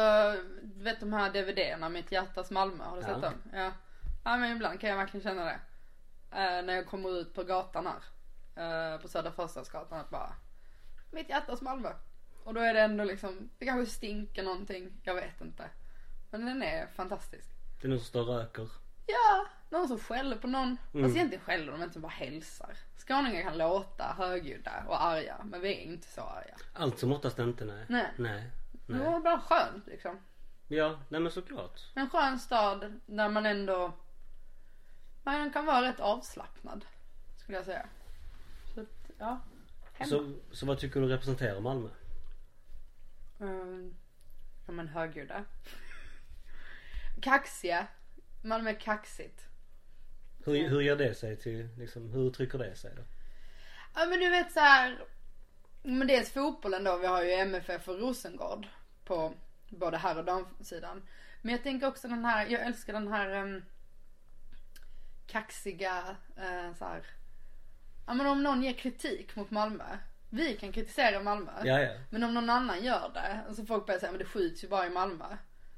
du vet de här DVD-erna, Mitt hjärtas Malmö, har du Ja. sett dem? Ja. Ja men ibland kan jag verkligen känna det. Eh, när jag kommer ut på gatan här. Eh, på Södra Förstadsgatan att bara, Mitt hjärtas Malmö. Och då är det ändå liksom, det kanske stinker någonting, jag vet inte. Men den är fantastisk. Det är någon som står och röker. Ja, någon som skäller på någon. Mm. Fast egentligen skäller de inte, bara hälsar. Skåningar kan låta högljudda och arga, men vi är inte så arga. Allt som oftast inte nej. Nej. Nej. Det nej. var bara skönt liksom. Ja, nej men såklart. En skön stad där man ändå, man kan vara rätt avslappnad. Skulle jag säga. Ja. Hemma. Så, så vad tycker du representerar Malmö? Mm, ja men högljudda. Kaxiga. Malmö är kaxigt. Hur, hur gör det sig till, liksom, hur uttrycker det sig då? Ja men du vet så här. Men dels fotbollen då, vi har ju MFF och Rosengård på både här och damsidan. Men jag tänker också den här, jag älskar den här um, kaxiga, uh, så här. Ja men om någon ger kritik mot Malmö. Vi kan kritisera Malmö. Ja, ja. Men om någon annan gör det, alltså folk börjar säga men det skjuts ju bara i Malmö.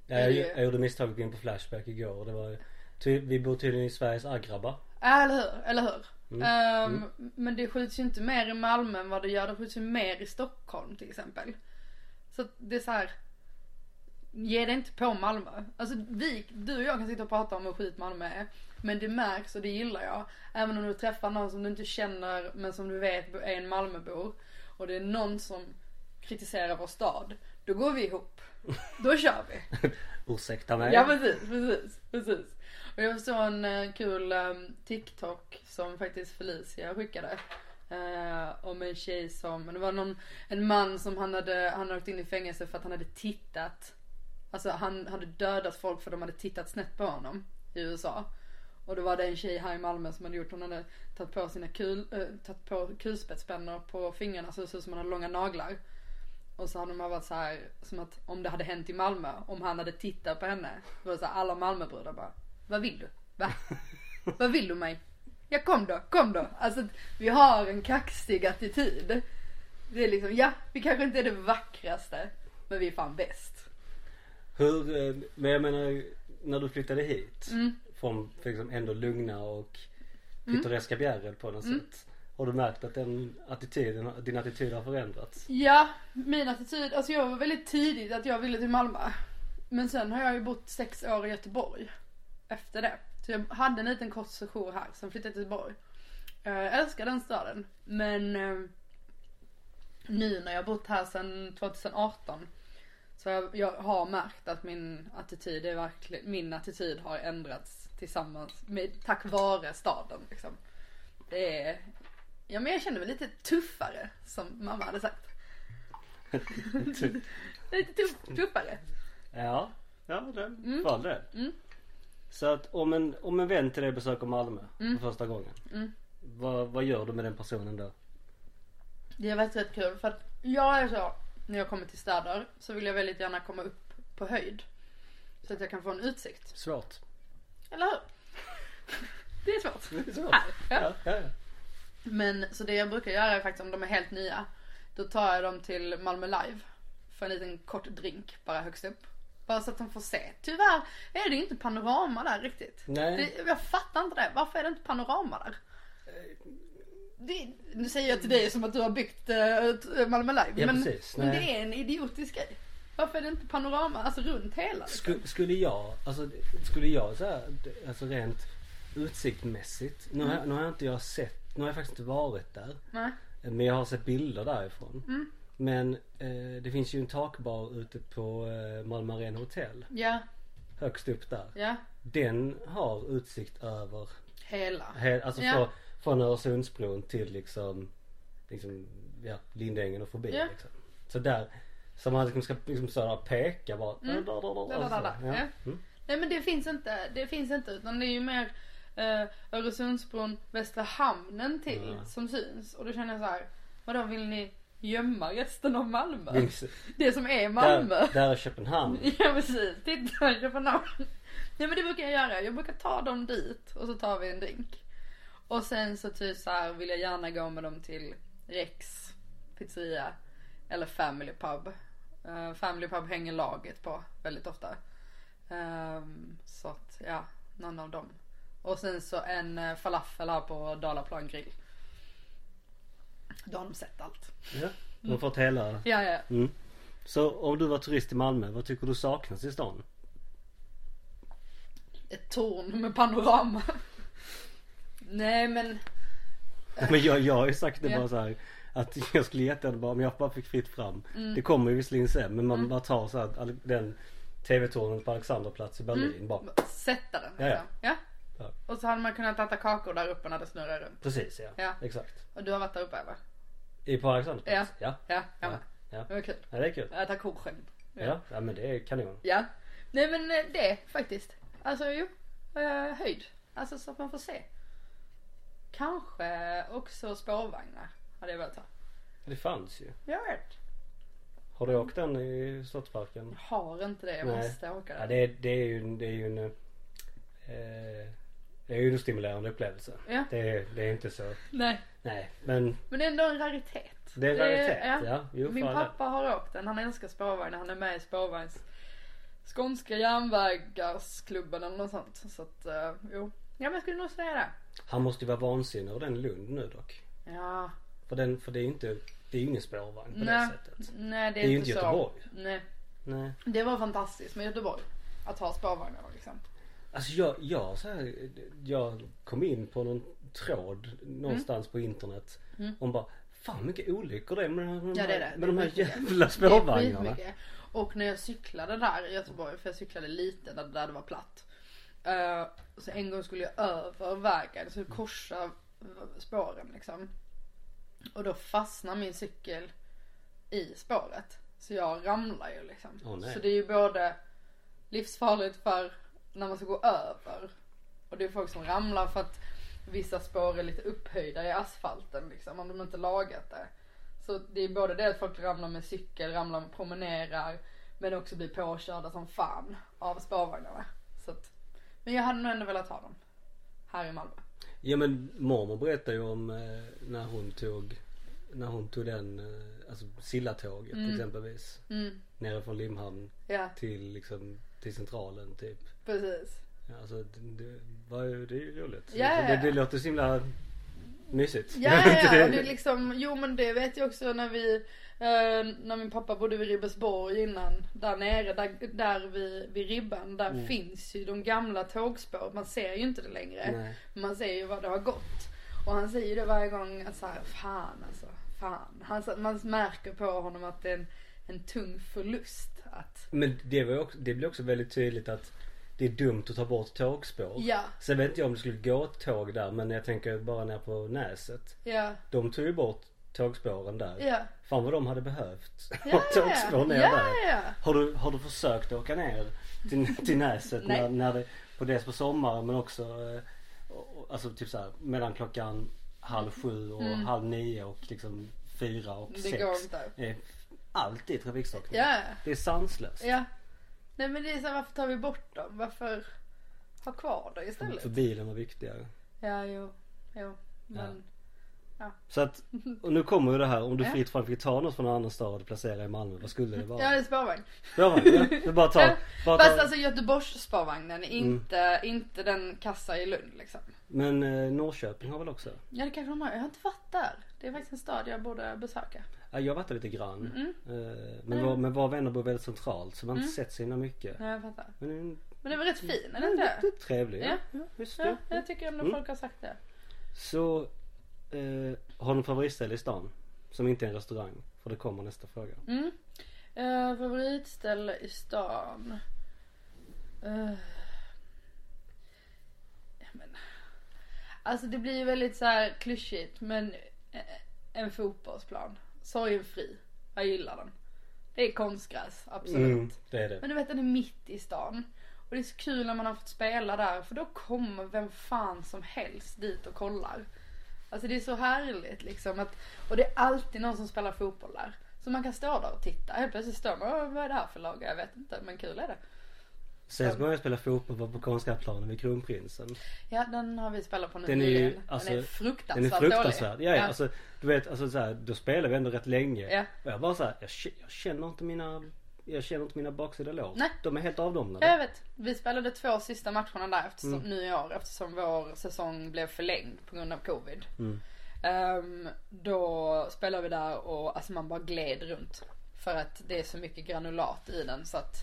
ja jag, ju. jag gjorde misstaget att gå in på Flashback igår. Det var, ty, vi bor tydligen i Sveriges agrabbar. Ja eller hur, eller hur. Mm. Ehm, Men det skjuts ju inte mer i Malmö än vad det gör. Det skjuts ju mer i Stockholm till exempel. Så det är så här. Ge det inte på Malmö. Alltså vi, du och jag kan sitta och prata om hur skit Malmö är. Men det märks och det gillar jag. Även om du träffar någon som du inte känner men som du vet är en Malmöbo. Och det är någon som kritiserar vår stad. Då går vi ihop. Då kör vi. Ursäkta mig. Ja precis, precis, precis. Och jag såg en eh, kul um, TikTok som faktiskt Felicia skickade. eh, om en tjej som, det var någon, en man som han hade, han hade åkt in i fängelse för att han hade tittat. Alltså han hade dödat folk för de hade tittat snett på honom i USA. Och då var det en tjej här i Malmö som hade gjort, hon hade tagit på sina kul, äh, tagit på kulspetspennor på fingrarna så det såg ut som hon hade långa naglar. Och så hade de varit så här som att om det hade hänt i Malmö, om han hade tittat på henne. Då var det så här, alla Malmöbrudar bara, vad vill du? Va? vad vill du mig? Ja kom då, kom då. Alltså vi har en kaxig attityd. Det är liksom, ja vi kanske inte är det vackraste, men vi är fan bäst. Hur, eh, men jag menar när du flyttade hit Mm. från liksom ändå lugna och pittoreska Bjärred på något Mm. sätt. Har du märkt att den attityden, din attityd har förändrats? Ja, min attityd, alltså jag var väldigt tidigt att jag ville till Malmö. Men sen har jag ju bott sex år i Göteborg. Efter det. Så jag hade en liten kort session här, sen flyttade jag till Göteborg. Eh, Jag älskar den staden. Men eh, nu när jag har bott här sedan 2018 så jag, jag har märkt att min attityd är verkligen, min attityd har ändrats tillsammans med, tack vare staden liksom. Det är, ja men jag känner mig lite tuffare som mamma hade sagt. Lite tuff, tuffare. Ja, ja det Mm. var det. Mm. Så att om en, om en vän till dig besöker Malmö Mm. för första gången. Mm. Vad, vad gör du med den personen då? Det har varit rätt kul för att jag är så, när jag kommer till städer så vill jag väldigt gärna komma upp på höjd. Så att jag kan få en utsikt. Svårt. Eller hur? Det är svårt. Det är svårt. Här, ja. Ja, ja. Men så det jag brukar göra är faktiskt om de är helt nya. Då tar jag dem till Malmö Live. För en liten kort drink bara högst upp. Bara så att de får se. Tyvärr är det inte panorama där riktigt. Nej. Det, jag fattar inte det. Varför är det inte panorama där? Det, nu säger jag till dig som att du har byggt uh, Malmö Live. Ja, men, precis. men det är en idiotisk grej. Varför är det inte panorama, alltså runt hela? Liksom? Skulle, skulle jag, alltså skulle jag så här, alltså rent utsiktmässigt. Nu, har, nu har jag inte jag sett, nu har jag faktiskt inte varit där. Nej. Men jag har sett bilder därifrån. Mm. Men eh, det finns ju en takbar ute på eh, Malmö Arena Hotel. Ja, Högst upp där. ja. Den har utsikt över, Hela. he, alltså Ja. Från, Öresundsbron till liksom, liksom ja, Lindängen och förbi Ja. liksom. Så där, så man liksom ska liksom här peka bara. Mm. Där, där, där, Där, där, alltså, där. Ja. Mm. Nej men det finns inte, det finns inte utan det är ju mer eh, Öresundsbron, Västra Hamnen till Ja. som syns. Och då känner jag så här, vadå vill ni gömma resten av Malmö? Vinst- Det som är Malmö. Där, där är Köpenhamn. Ja precis, titta Köpenhamn. Nej men det brukar jag göra, jag brukar ta dem dit och så tar vi en drink. Och sen så typ så här vill jag gärna gå med dem till Rex pizzeria eller Family Pub. Eh, family Pub hänger laget på väldigt ofta. Ehm, så att ja, någon av dem. Och sen så en eh, falafel här på Dalaplan grill. Då har de sett allt. Ja, de har fått hela. Ja ja. Mm. Så om du var turist i Malmö, vad tycker du saknas i stan? Ett torn med panorama. Nej men Men jag, jag har ju sagt det Ja. bara så här att jag skulle jättegärna bara om jag bara fick fritt fram. Mm. Det kommer ju visserligen sen men man bara tar så här, all- den TV-tornen på Alexanderplatz i Berlin Mm. bara. sätta den Ja, ja. liksom. Ja. Ja. Och så hade man kunnat äta kakor där uppe när det snurrar runt. Precis ja. Ja. Exakt. Och du har varit där uppe eller? I på Alexanderplatz? Ja. Ja, jag Ja. med. Ja. Det var kul. ja. det är kul. Äta korsken. Ja. ja men det är kanon. Ja. Nej men eh, det faktiskt. Alltså jo. eh, höjd. Alltså så att man får se. Kanske också spårvagnar. Hade jag velat ha. Det fanns ju. Jag vet. Har du åkt den i Slottsparken? Jag har inte det. Jag Nej. måste åka Ja där. det det är ju, det är ju en eh, Det är ju en stimulerande upplevelse. Ja. Det, det är inte så. Nej. Nej men Men det är ändå en raritet. det är en raritet. Ja. Jo, Min pappa har åkt den. Han älskar spårvagnar. Han är med i spårvagns Skånska järnvägarsklubben eller något sånt. Så att, eh, jo. Ja men jag skulle nog säga det. Han måste ju vara vansinnig över den Lund nu dock. Ja. För, den, för det är ju inte, det är ju ingen spårvagn på Nej. det sättet. Nej det är, Det är ju inte så. Göteborg. Nej. Nej. Det var fantastiskt med Göteborg. Att ha spårvagnar liksom. Alltså jag, jag, så här, jag kom in på någon tråd någonstans på internet. Mm. Och bara, fan mycket olyckor det är med, de Ja, här- det är det. med de Det är här skitmycket. jävla Det är spårvagnarna. Och när jag cyklade där i Göteborg, för jag cyklade lite där, där det var platt. Eh, så en gång skulle jag över vägen, så korsa spåren liksom. Och då fastnade min cykel i spåret. Så jag ramlar ju liksom. Nej. så det är ju både livsfarligt för när man ska gå över. Och det är folk som ramlar för att vissa spår är lite upphöjda i asfalten liksom, om de inte lagat det. Så det är både det att folk ramlar med cykel, ramlar och promenerar. Men också blir påkörda som fan av spårvagnarna. Så att, men jag hade nog ändå velat ha dem. Här i Malmö. Ja men mormor berättade ju om eh, när hon tog när hon tog den, eh, alltså Sillatåget exempelvis. Mm, Nere från Limhamn ja till liksom, till centralen typ. precis. Ja, alltså det, det var ju, det är ju roligt. Ja, ja, Det, det låter så himla mysigt. Ja, ja, ja. Och det är liksom, jo men det vet jag också när vi, eh, när min pappa bodde vid Ribersborg innan. Där nere, där, där vid, vid ribban, där Mm. finns ju de gamla tågspår. Man ser ju inte det längre. Nej. Man ser ju vad det har gått. Och han säger det varje gång, att så här, fan alltså, fan. Han, man märker på honom att det är en, en tung förlust. Att, Men det, var också, det blir också väldigt tydligt att det är dumt att ta bort tågspår. ja, Sen vet inte jag om det skulle gå ett tåg där men jag tänker bara ner på Näset. ja, De tog ju bort tågspåren där. ja. Fan vad de hade behövt. Ja, tågspår ner ja, där. ja. Har du, har du försökt åka ner till, till Näset när, när det, på dels på sommaren men också eh, alltså typ såhär mellan klockan halv sju och halv nio och liksom fyra och Mm. Det sex. går inte. Är alltid trafikstockning. Ja, Det är sanslöst. ja. Nej men det är så här, varför tar vi bort dem? Varför ha kvar det istället? För bilen var viktigare. Ja, jo, jo. Men, Så att, och nu kommer ju det här om du Ja. fritt fram fick ta något från en annan stad och placera i Malmö. Vad skulle det vara? ja det är spårvagn. Ja, va? ja, det är bara ta, Ja, bara Fast ta. alltså Göteborgs spårvagnen, Mm. inte, inte den kassa i Lund liksom. Men eh, Norrköping har väl också? Ja det kanske de har, jag har inte varit där. Det är faktiskt en stad jag borde besöka. Ja, jag har varit där lite grann. Mm. Eh, men, Mm. vår, men våra vänner bor väldigt centralt så man har inte sett så himla mycket. Ja jag fattar. Men mm, Men det var rätt fin, det det inte det? lite trevligt. Ja. Ja. Ja, visst Ja, ja. jag tycker ändå Mm. folk har sagt det. Så, eh, har du en favoritställe i stan? Som inte är en restaurang? För det kommer nästa fråga. Mm. Uh, favoritställe i stan. Eh. Ja, men. Alltså det blir ju väldigt så här klyschigt men eh, en fotbollsplan. Sorgenfri. Jag gillar den. Det är konstgräs, absolut. Mm, det är det. Men du vet den är mitt i stan. Och det är så kul när man har fått spela där för då kommer vem fan som helst dit och kollar. Alltså det är så härligt liksom att, och det är alltid någon som spelar fotboll där. Så man kan stå där och titta. Helt plötsligt står man, "Åh, vad är det här för lag? Jag vet inte men kul är det. Sen började jag spela fotboll på konstgräsplanen vid Kronprinsen. Ja den har vi spelat på nu Den är ju, alltså, den är Den fruktansvärt är fruktansvärd. Ja, ja. Alltså, du vet, alltså så här, då spelar vi ändå rätt länge. Ja. Och jag bara så här, jag, jag känner inte mina, jag känner inte mina baksida lår. Nej. De är helt avdomnade. Ja, jag vet. Vi spelade två sista matcherna där eftersom, Mm. nu i år eftersom vår säsong blev förlängd på grund av covid. Mm. Ehm, då spelade vi där och alltså man bara gled runt. För att det är så mycket granulat i den så att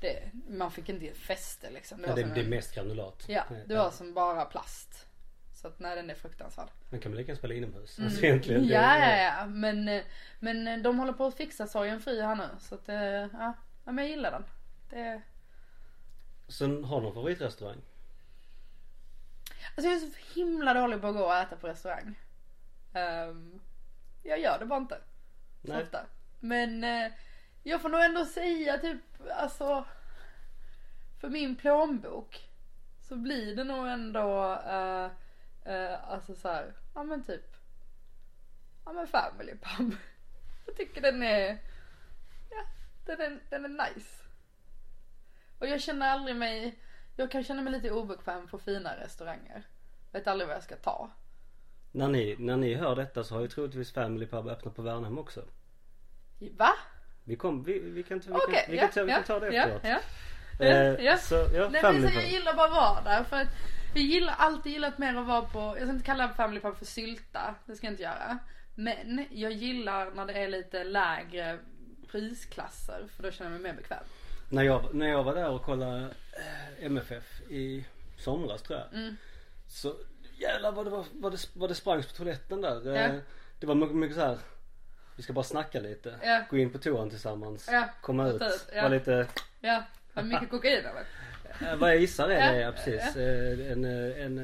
det, man fick inte fäste liksom. Det Ja, det, det är mest granulat. ja, det var som bara plast. Så att nej den är fruktansvärd. Man kan väl lika spela inomhus. Mm. Alltså egentligen. Ja, ja, ja. Men, eh, men eh, de håller på att fixa sorgen fri här nu. Så att, eh, ja. men jag gillar den. Det, Sen har du någon favoritrestaurang? Alltså jag är så himla dålig på att gå och äta på restaurang. Ehm, jag gör det bara inte. Så Nej. ofta. Men eh, jag får nog ändå säga typ, alltså. För min plånbok. Så blir det nog ändå, uh, alltså så här, ja men typ. Ja men family pub. Jag tycker den är, ja den är, den är nice. Och jag känner aldrig mig, jag kan känna mig lite obekväm på fina restauranger. Vet aldrig vad jag ska ta. När ni, när ni hör detta så har ju troligtvis Family Pub öppnat på Värnhem också. Va? Vi, kom, vi, vi kan, vi kan, Okej, vi ja, kan, vi ja, kan ta det ja, efteråt. ja. Eh, ja. Så ja, Nej men så jag gillar bara att vara där för att Jag gillar alltid gillat mer att vara på, jag ska inte kalla Family Pub för sylta, det ska jag inte göra. Men jag gillar när det är lite lägre prisklasser för då känner jag mig mer bekväm. När jag, när jag var där och kollade eh, MFF i somras tror jag. Mm. Så jävlar vad det var, vad det, vad det sprangs på toaletten där. Ja. Eh, Det var mycket, mycket så här. Vi ska bara snacka lite. Ja. Gå in på toan tillsammans. Ja, Komma ut. ja. Vara lite Ja, har mycket kokain eller? Eh, Vad jag gissar är Ja, det ja, precis. Eh, En, eh, en,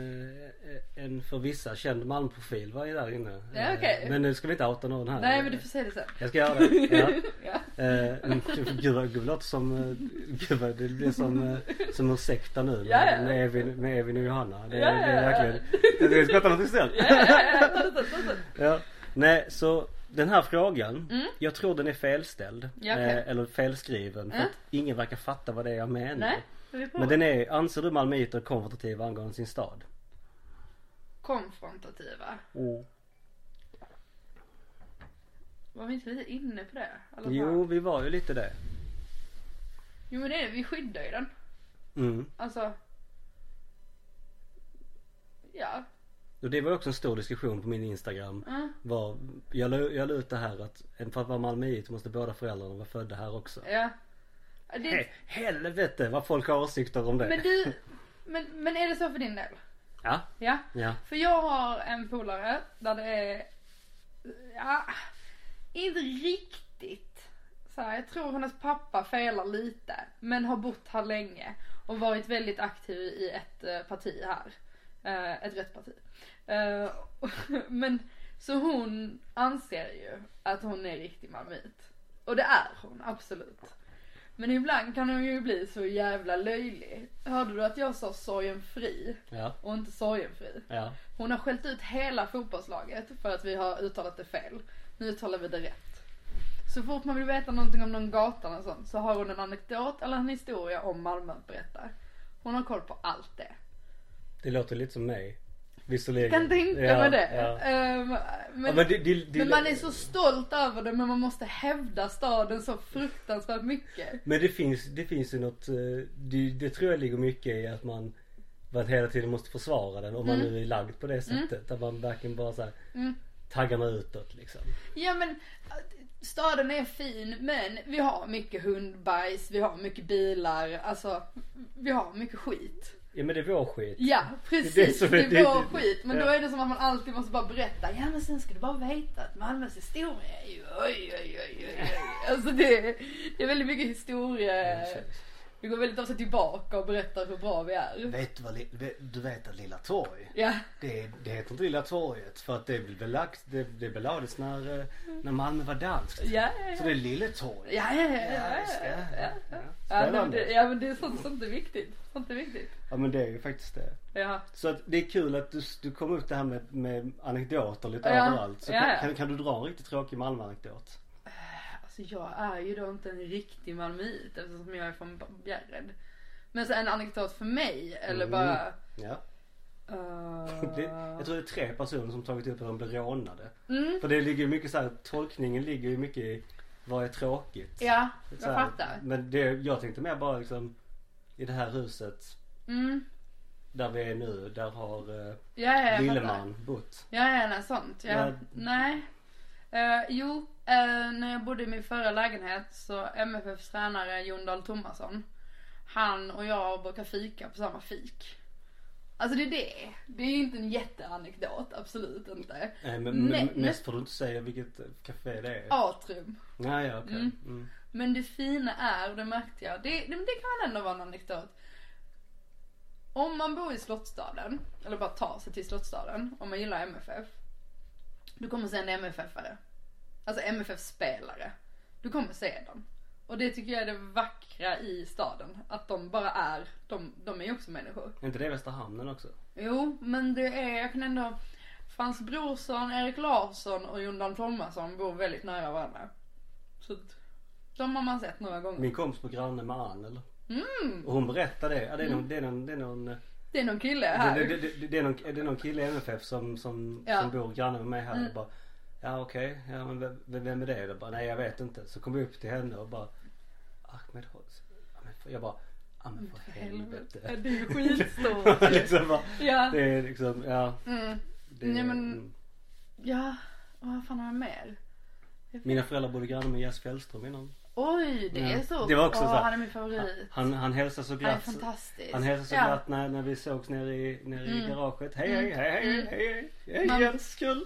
en för vissa känd Malmöprofil var ju där inne. Ja, okej. Men nu ska vi inte outa någon här. Nej men du får säga det sen. Jag ska göra det. Ja. Ja. Mm, Gud vad det låter som, gud vad det blir som, som en sekta nu med, Ja, ja. med, Evin, med Evin och Johanna. Det, Ja, det ja, är ja. verkligen, jag ska skratta något istället. Ja, ja, ja, ta det ta det sen. Ja. Nej så den här frågan, Mm. jag tror den är felställd. Ja, eh, eller felskriven för Ja. att ingen verkar fatta vad det är jag menar. Nej, men vi provar. Men den är, anser du malmöiter konfrontativa angående sin stad? Konfrontativa. Var vi inte lite inne på det? Eller Jo, vi var ju lite det. Jo men det är det, vi skyddar ju den. Mm. Alltså. Ja. Och det var också en stor diskussion på min Instagram. Mm. Var, jag la ut det här att för att vara malmöit måste båda föräldrarna vara födda här också. Ja. Det, He, helvete vad folk har åsikter om det. men du, men, men är det så för din del? Ja, Ja. ja. För jag har en polare där det är, ja, inte riktigt. Så här, jag tror hennes pappa felar lite, men har bott här länge och varit väldigt aktiv i ett eh, parti här. Eh, ett rätt parti. Eh, men så hon anser ju att hon är riktig malmöit. Och det är hon, absolut. Men ibland kan hon ju bli så jävla löjlig. Hörde du att jag sa sorgenfri Ja, och inte sorgenfri? ja. Hon har skällt ut hela fotbollslaget för att vi har uttalat det fel. Nu uttalar vi det rätt. Så fort man vill veta någonting om någon gata och sånt så har hon en anekdot eller en historia om Malmö att berätta. Hon har koll på allt det. Det låter lite som mig. Visserligen. Kan tänka ja, mig det. Ja. Ehm, men, Ja, men, men det, det, det, man är så stolt över det men man måste hävda staden så fruktansvärt mycket. Men det finns, det finns ju något, eh, det, tror jag ligger mycket i att man man hela tiden måste försvara den om man nu är lagd på det sättet. Att man verkligen bara så här, Mm. taggarna utåt liksom. Ja men äh, staden är fin men vi har mycket hundbajs, vi har mycket bilar, alltså vi har mycket skit. Ja men det är vår skit. Ja Det är precis, som det är- det- vår det- skit. Men ja. då är det som att man alltid måste bara berätta. Ja men sen ska du bara veta att Malmös historia är ju oj oj oj oj oj. Alltså det, det är väldigt mycket historia. Vi går väldigt ofta tillbaka och berättar hur bra vi är. Vet du vad, du vet att Lilla Torg, Ja, det, det heter inte Lilla Torget för att det belagts, det, det belades när, eh, när Malmö var danskt. ja, ja. Så det är Lille Torg. Ja, ja, ja, ja, Ja, ja, ja, ja. Ja, Ja, men spännande. det, ja men det är sånt, sånt är viktigt. Sånt är viktigt. Ja men det är ju faktiskt det. Ja. Så att det är kul att du, du kom upp det här med, med anekdoter lite Ja, överallt. Så ja, ja. Kan, kan du dra en riktigt tråkig Malmö-anekdot? Alltså jag är ju då inte en riktig malmöit eftersom jag är från Bjärred. Men så en anekdot för mig eller Mm. bara... Ja. Det, jag tror det är tre personer som tagit upp att de blev rånade. mm, För det ligger mycket så här, tolkningen ligger ju mycket i vad är tråkigt. ja, Så jag här, fattar. Men det, jag tänkte mer bara liksom i det här huset Mm, där vi är nu, där har uh, ja, ja, jag. Lilleman bott. Ja, ja, nej, sånt. Ja. Ja. Nej. Eh, jo, eh, när jag bodde i min förra lägenhet så MFFs tränare Jon Dahl Tomasson. Han och jag brukar fika på samma fik. Alltså det är det. Det är ju inte en jätteanekdot, absolut inte. Nej, men, Nej, men men- mest får du inte säga vilket eh, café det är. Atrium. Ja, ja, okej. Mm. Mm. Men det fina är, och det märkte jag, det, det, det kan ändå vara en anekdot. Om man bor i Slottsstaden, eller bara tar sig till Slottsstaden, om man gillar MFF. Du kommer se en MFF-are. Alltså MFF-spelare. Du kommer se dem. Och det tycker jag är det vackra i staden. Att de bara är, de, de är ju också människor. Är inte det Västra Hamnen också? Jo, men det är, jag kan ändå, Frans Brorsson, Erik Larsson och Jon Dahl Tomasson bor väldigt nära varandra. Så de har man sett några gånger. Min kompis på granne med Ann eller? Mm, Och hon berättade det. Ja, det är någon, det är någon, det är någon, eh, det är någon kille det, här. det, det, det, det, är någon, det är någon kille i MFF som, som, Ja. som bor granne med mig här Mm. och bara Ja okej, ja men vem, vem är det? då? bara, nej jag vet inte. Så kom vi upp till henne och bara Ahmed. Ja, men Jag bara Ja men för helvete. helvete. Det är ju skitstort liksom bara, Ja. det är liksom, ja. Mm. Det, Nej, men- Ja, och vad fan har jag mer? Mina föräldrar bodde granne med Jes Fjällström innan. Oj, det Ja. är så. Det var också Åh, så här- han är min favorit. Han, han hälsade så Han är glatt. fantastisk. Han hälsade så Ja. glatt när, när vi sågs nere i, nere i Mm. garaget. Hej hej hej hej Mm. hej hej hej Man- Jens kul.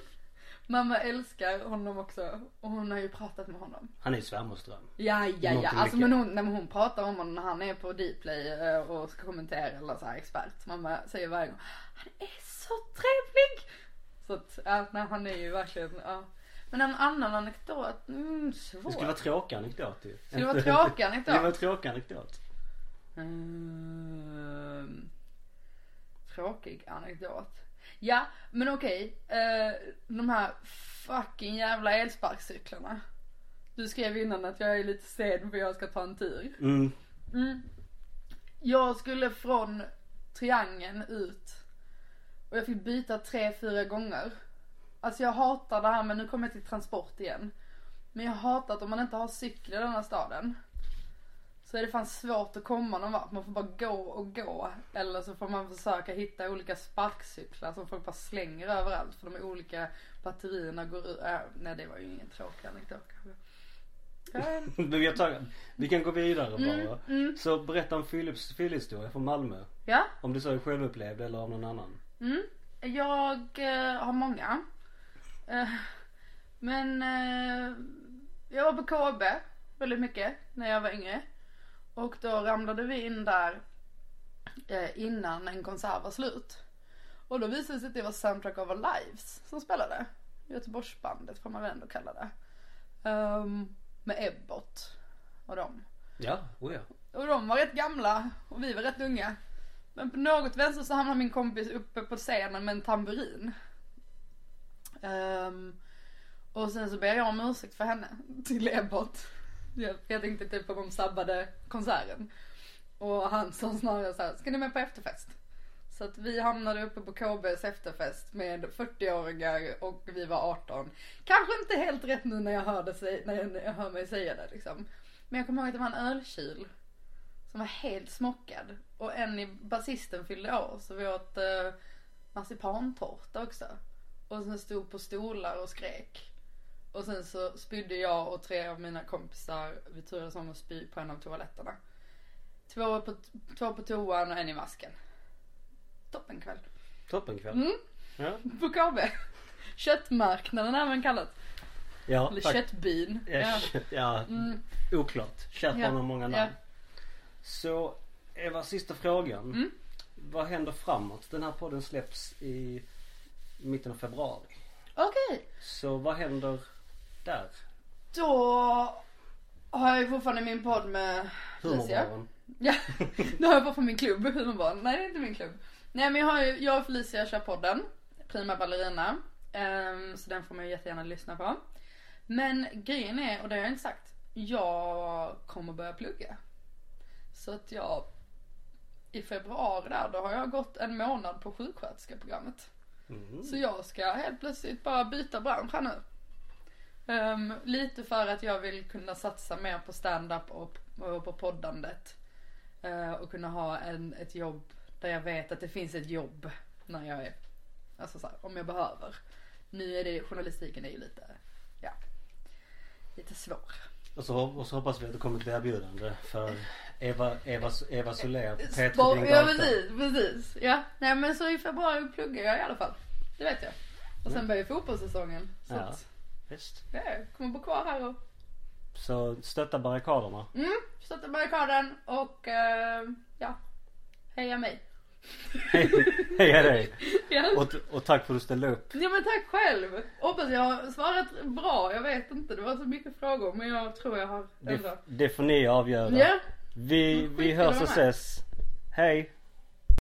Mamma älskar honom också och hon har ju pratat med honom. Han är ju svärmors dröm. Ja, ja, ja. Alltså mycket. men hon, när hon pratar om honom när han är på Dplay eh, och ska kommentera eller så här expert. Mamma säger varje gång, han är så trevlig. Så att, ja, nej, han är ju verkligen, ja. Men en annan anekdot, mm, svår. Det skulle vara tråkig anekdot ju. Skulle det vara tråkig Det var en anekdot? tråkig anekdot. Mm, tråkig anekdot. Ja, men okej. eh, de här fucking jävla elsparkcyklarna. Du skrev innan att jag är lite sen för jag ska ta en tur. Mm. Mm. Jag skulle från triangeln ut och jag fick byta tre, fyra gånger. Alltså jag hatar det här men nu kommer jag till transport igen. Men jag hatar att om man inte har cykel i den här staden så är det fan svårt att komma någon vart. Man får bara gå och gå. Eller så får man försöka hitta olika sparkcyklar som folk bara slänger överallt för de olika batterierna går ur. Äh, nej det var ju ingen tråkig anekdot kanske. Men jag tar, vi kan gå vidare Mm, bara. mm. Så berätta en Philips fyllhistoria från Malmö. ja. Om du så är självupplevd eller av någon annan. Mm. Jag eh, har många. Eh, men eh, jag var på KB väldigt mycket när jag var yngre. Och då ramlade vi in där eh, innan en konsert var slut. Och då visade det sig att det var Soundtrack of Our Lives som spelade. Göteborgsbandet får man väl ändå kalla det. Ehm, med Ebbot och dem. Ja, oh ja. Och de var rätt gamla och vi var rätt unga. Men på något vänster så hamnade min kompis uppe på scenen med en tamburin. Ehm, och sen så ber jag om ursäkt för henne till Ebbot. Jag, jag tänkte typ på de sabbade konserten. Och han sa snarare så här, ska ni med på efterfest? Så att vi hamnade uppe på KBs efterfest med 40-åringar och vi var 18. Kanske inte helt rätt nu när jag, hörde sig, när jag, när jag hör mig säga det liksom. Men jag kommer ihåg att det var en ölkyl som var helt smockad. Och en i basisten fyllde år så vi åt eh, marsipantårta också. Och sen stod på stolar och skrek. Och sen så spydde jag och tre av mina kompisar, vi turades om att spy på en av toaletterna. Två på, två på toan och en i masken. Toppenkväll. Toppenkväll. Mm, Ja, på KB. Köttmarknaden även kallat. ja, Eller köttbyn. Ja, Ja. kö- ja Mm, oklart. Kärt Ja, har många ja. namn. Så Eva, sista frågan. Mm. Vad händer framåt? Den här podden släpps i mitten av februari. Okej. Så vad händer där? Då har jag ju fortfarande min podd med Felicia. Humorbaren. Ja, nu har jag bara från min klubb, Humorbarn. Nej det är inte min klubb. Nej men jag har ju, jag och Felicia kör podden. Prima Ballerina. Ehm, så den får man ju jättegärna lyssna på. Men grejen är, och det har jag inte sagt, jag kommer börja plugga. Så att jag i februari där, då har jag gått en månad på sjuksköterskeprogrammet. Mm. Så jag ska helt plötsligt bara byta bransch här nu. Ehm, lite för att jag vill kunna satsa mer på stand-up och, och på poddandet. Eh, och kunna ha en, ett jobb där jag vet att det finns ett jobb när jag är, alltså så här, om jag behöver. Nu är det, journalistiken är ju lite, ja, lite svår. Och så, och så hoppas vi att det kommer ett erbjudande för Eva, Eva, Eva Soler på P3 Spar- Din ja precis, precis. Ja, nej men så i februari pluggar jag i alla fall. Det vet jag. Och sen Mm. börjar fotbollssäsongen. Så Ja. att, Visst. ja, jag kommer bo kvar här och Så stötta barrikaderna. Mm, stötta barrikaden och eh, ja, heja mig. Hej, hej dig. Ja. Och, och tack för att du ställde upp. ja men tack själv. Hoppas jag har svarat bra, jag vet inte. Det var så mycket frågor men jag tror jag har ändå. Det, det får ni avgöra. Ja, Vi, vi hörs och ses. Hej.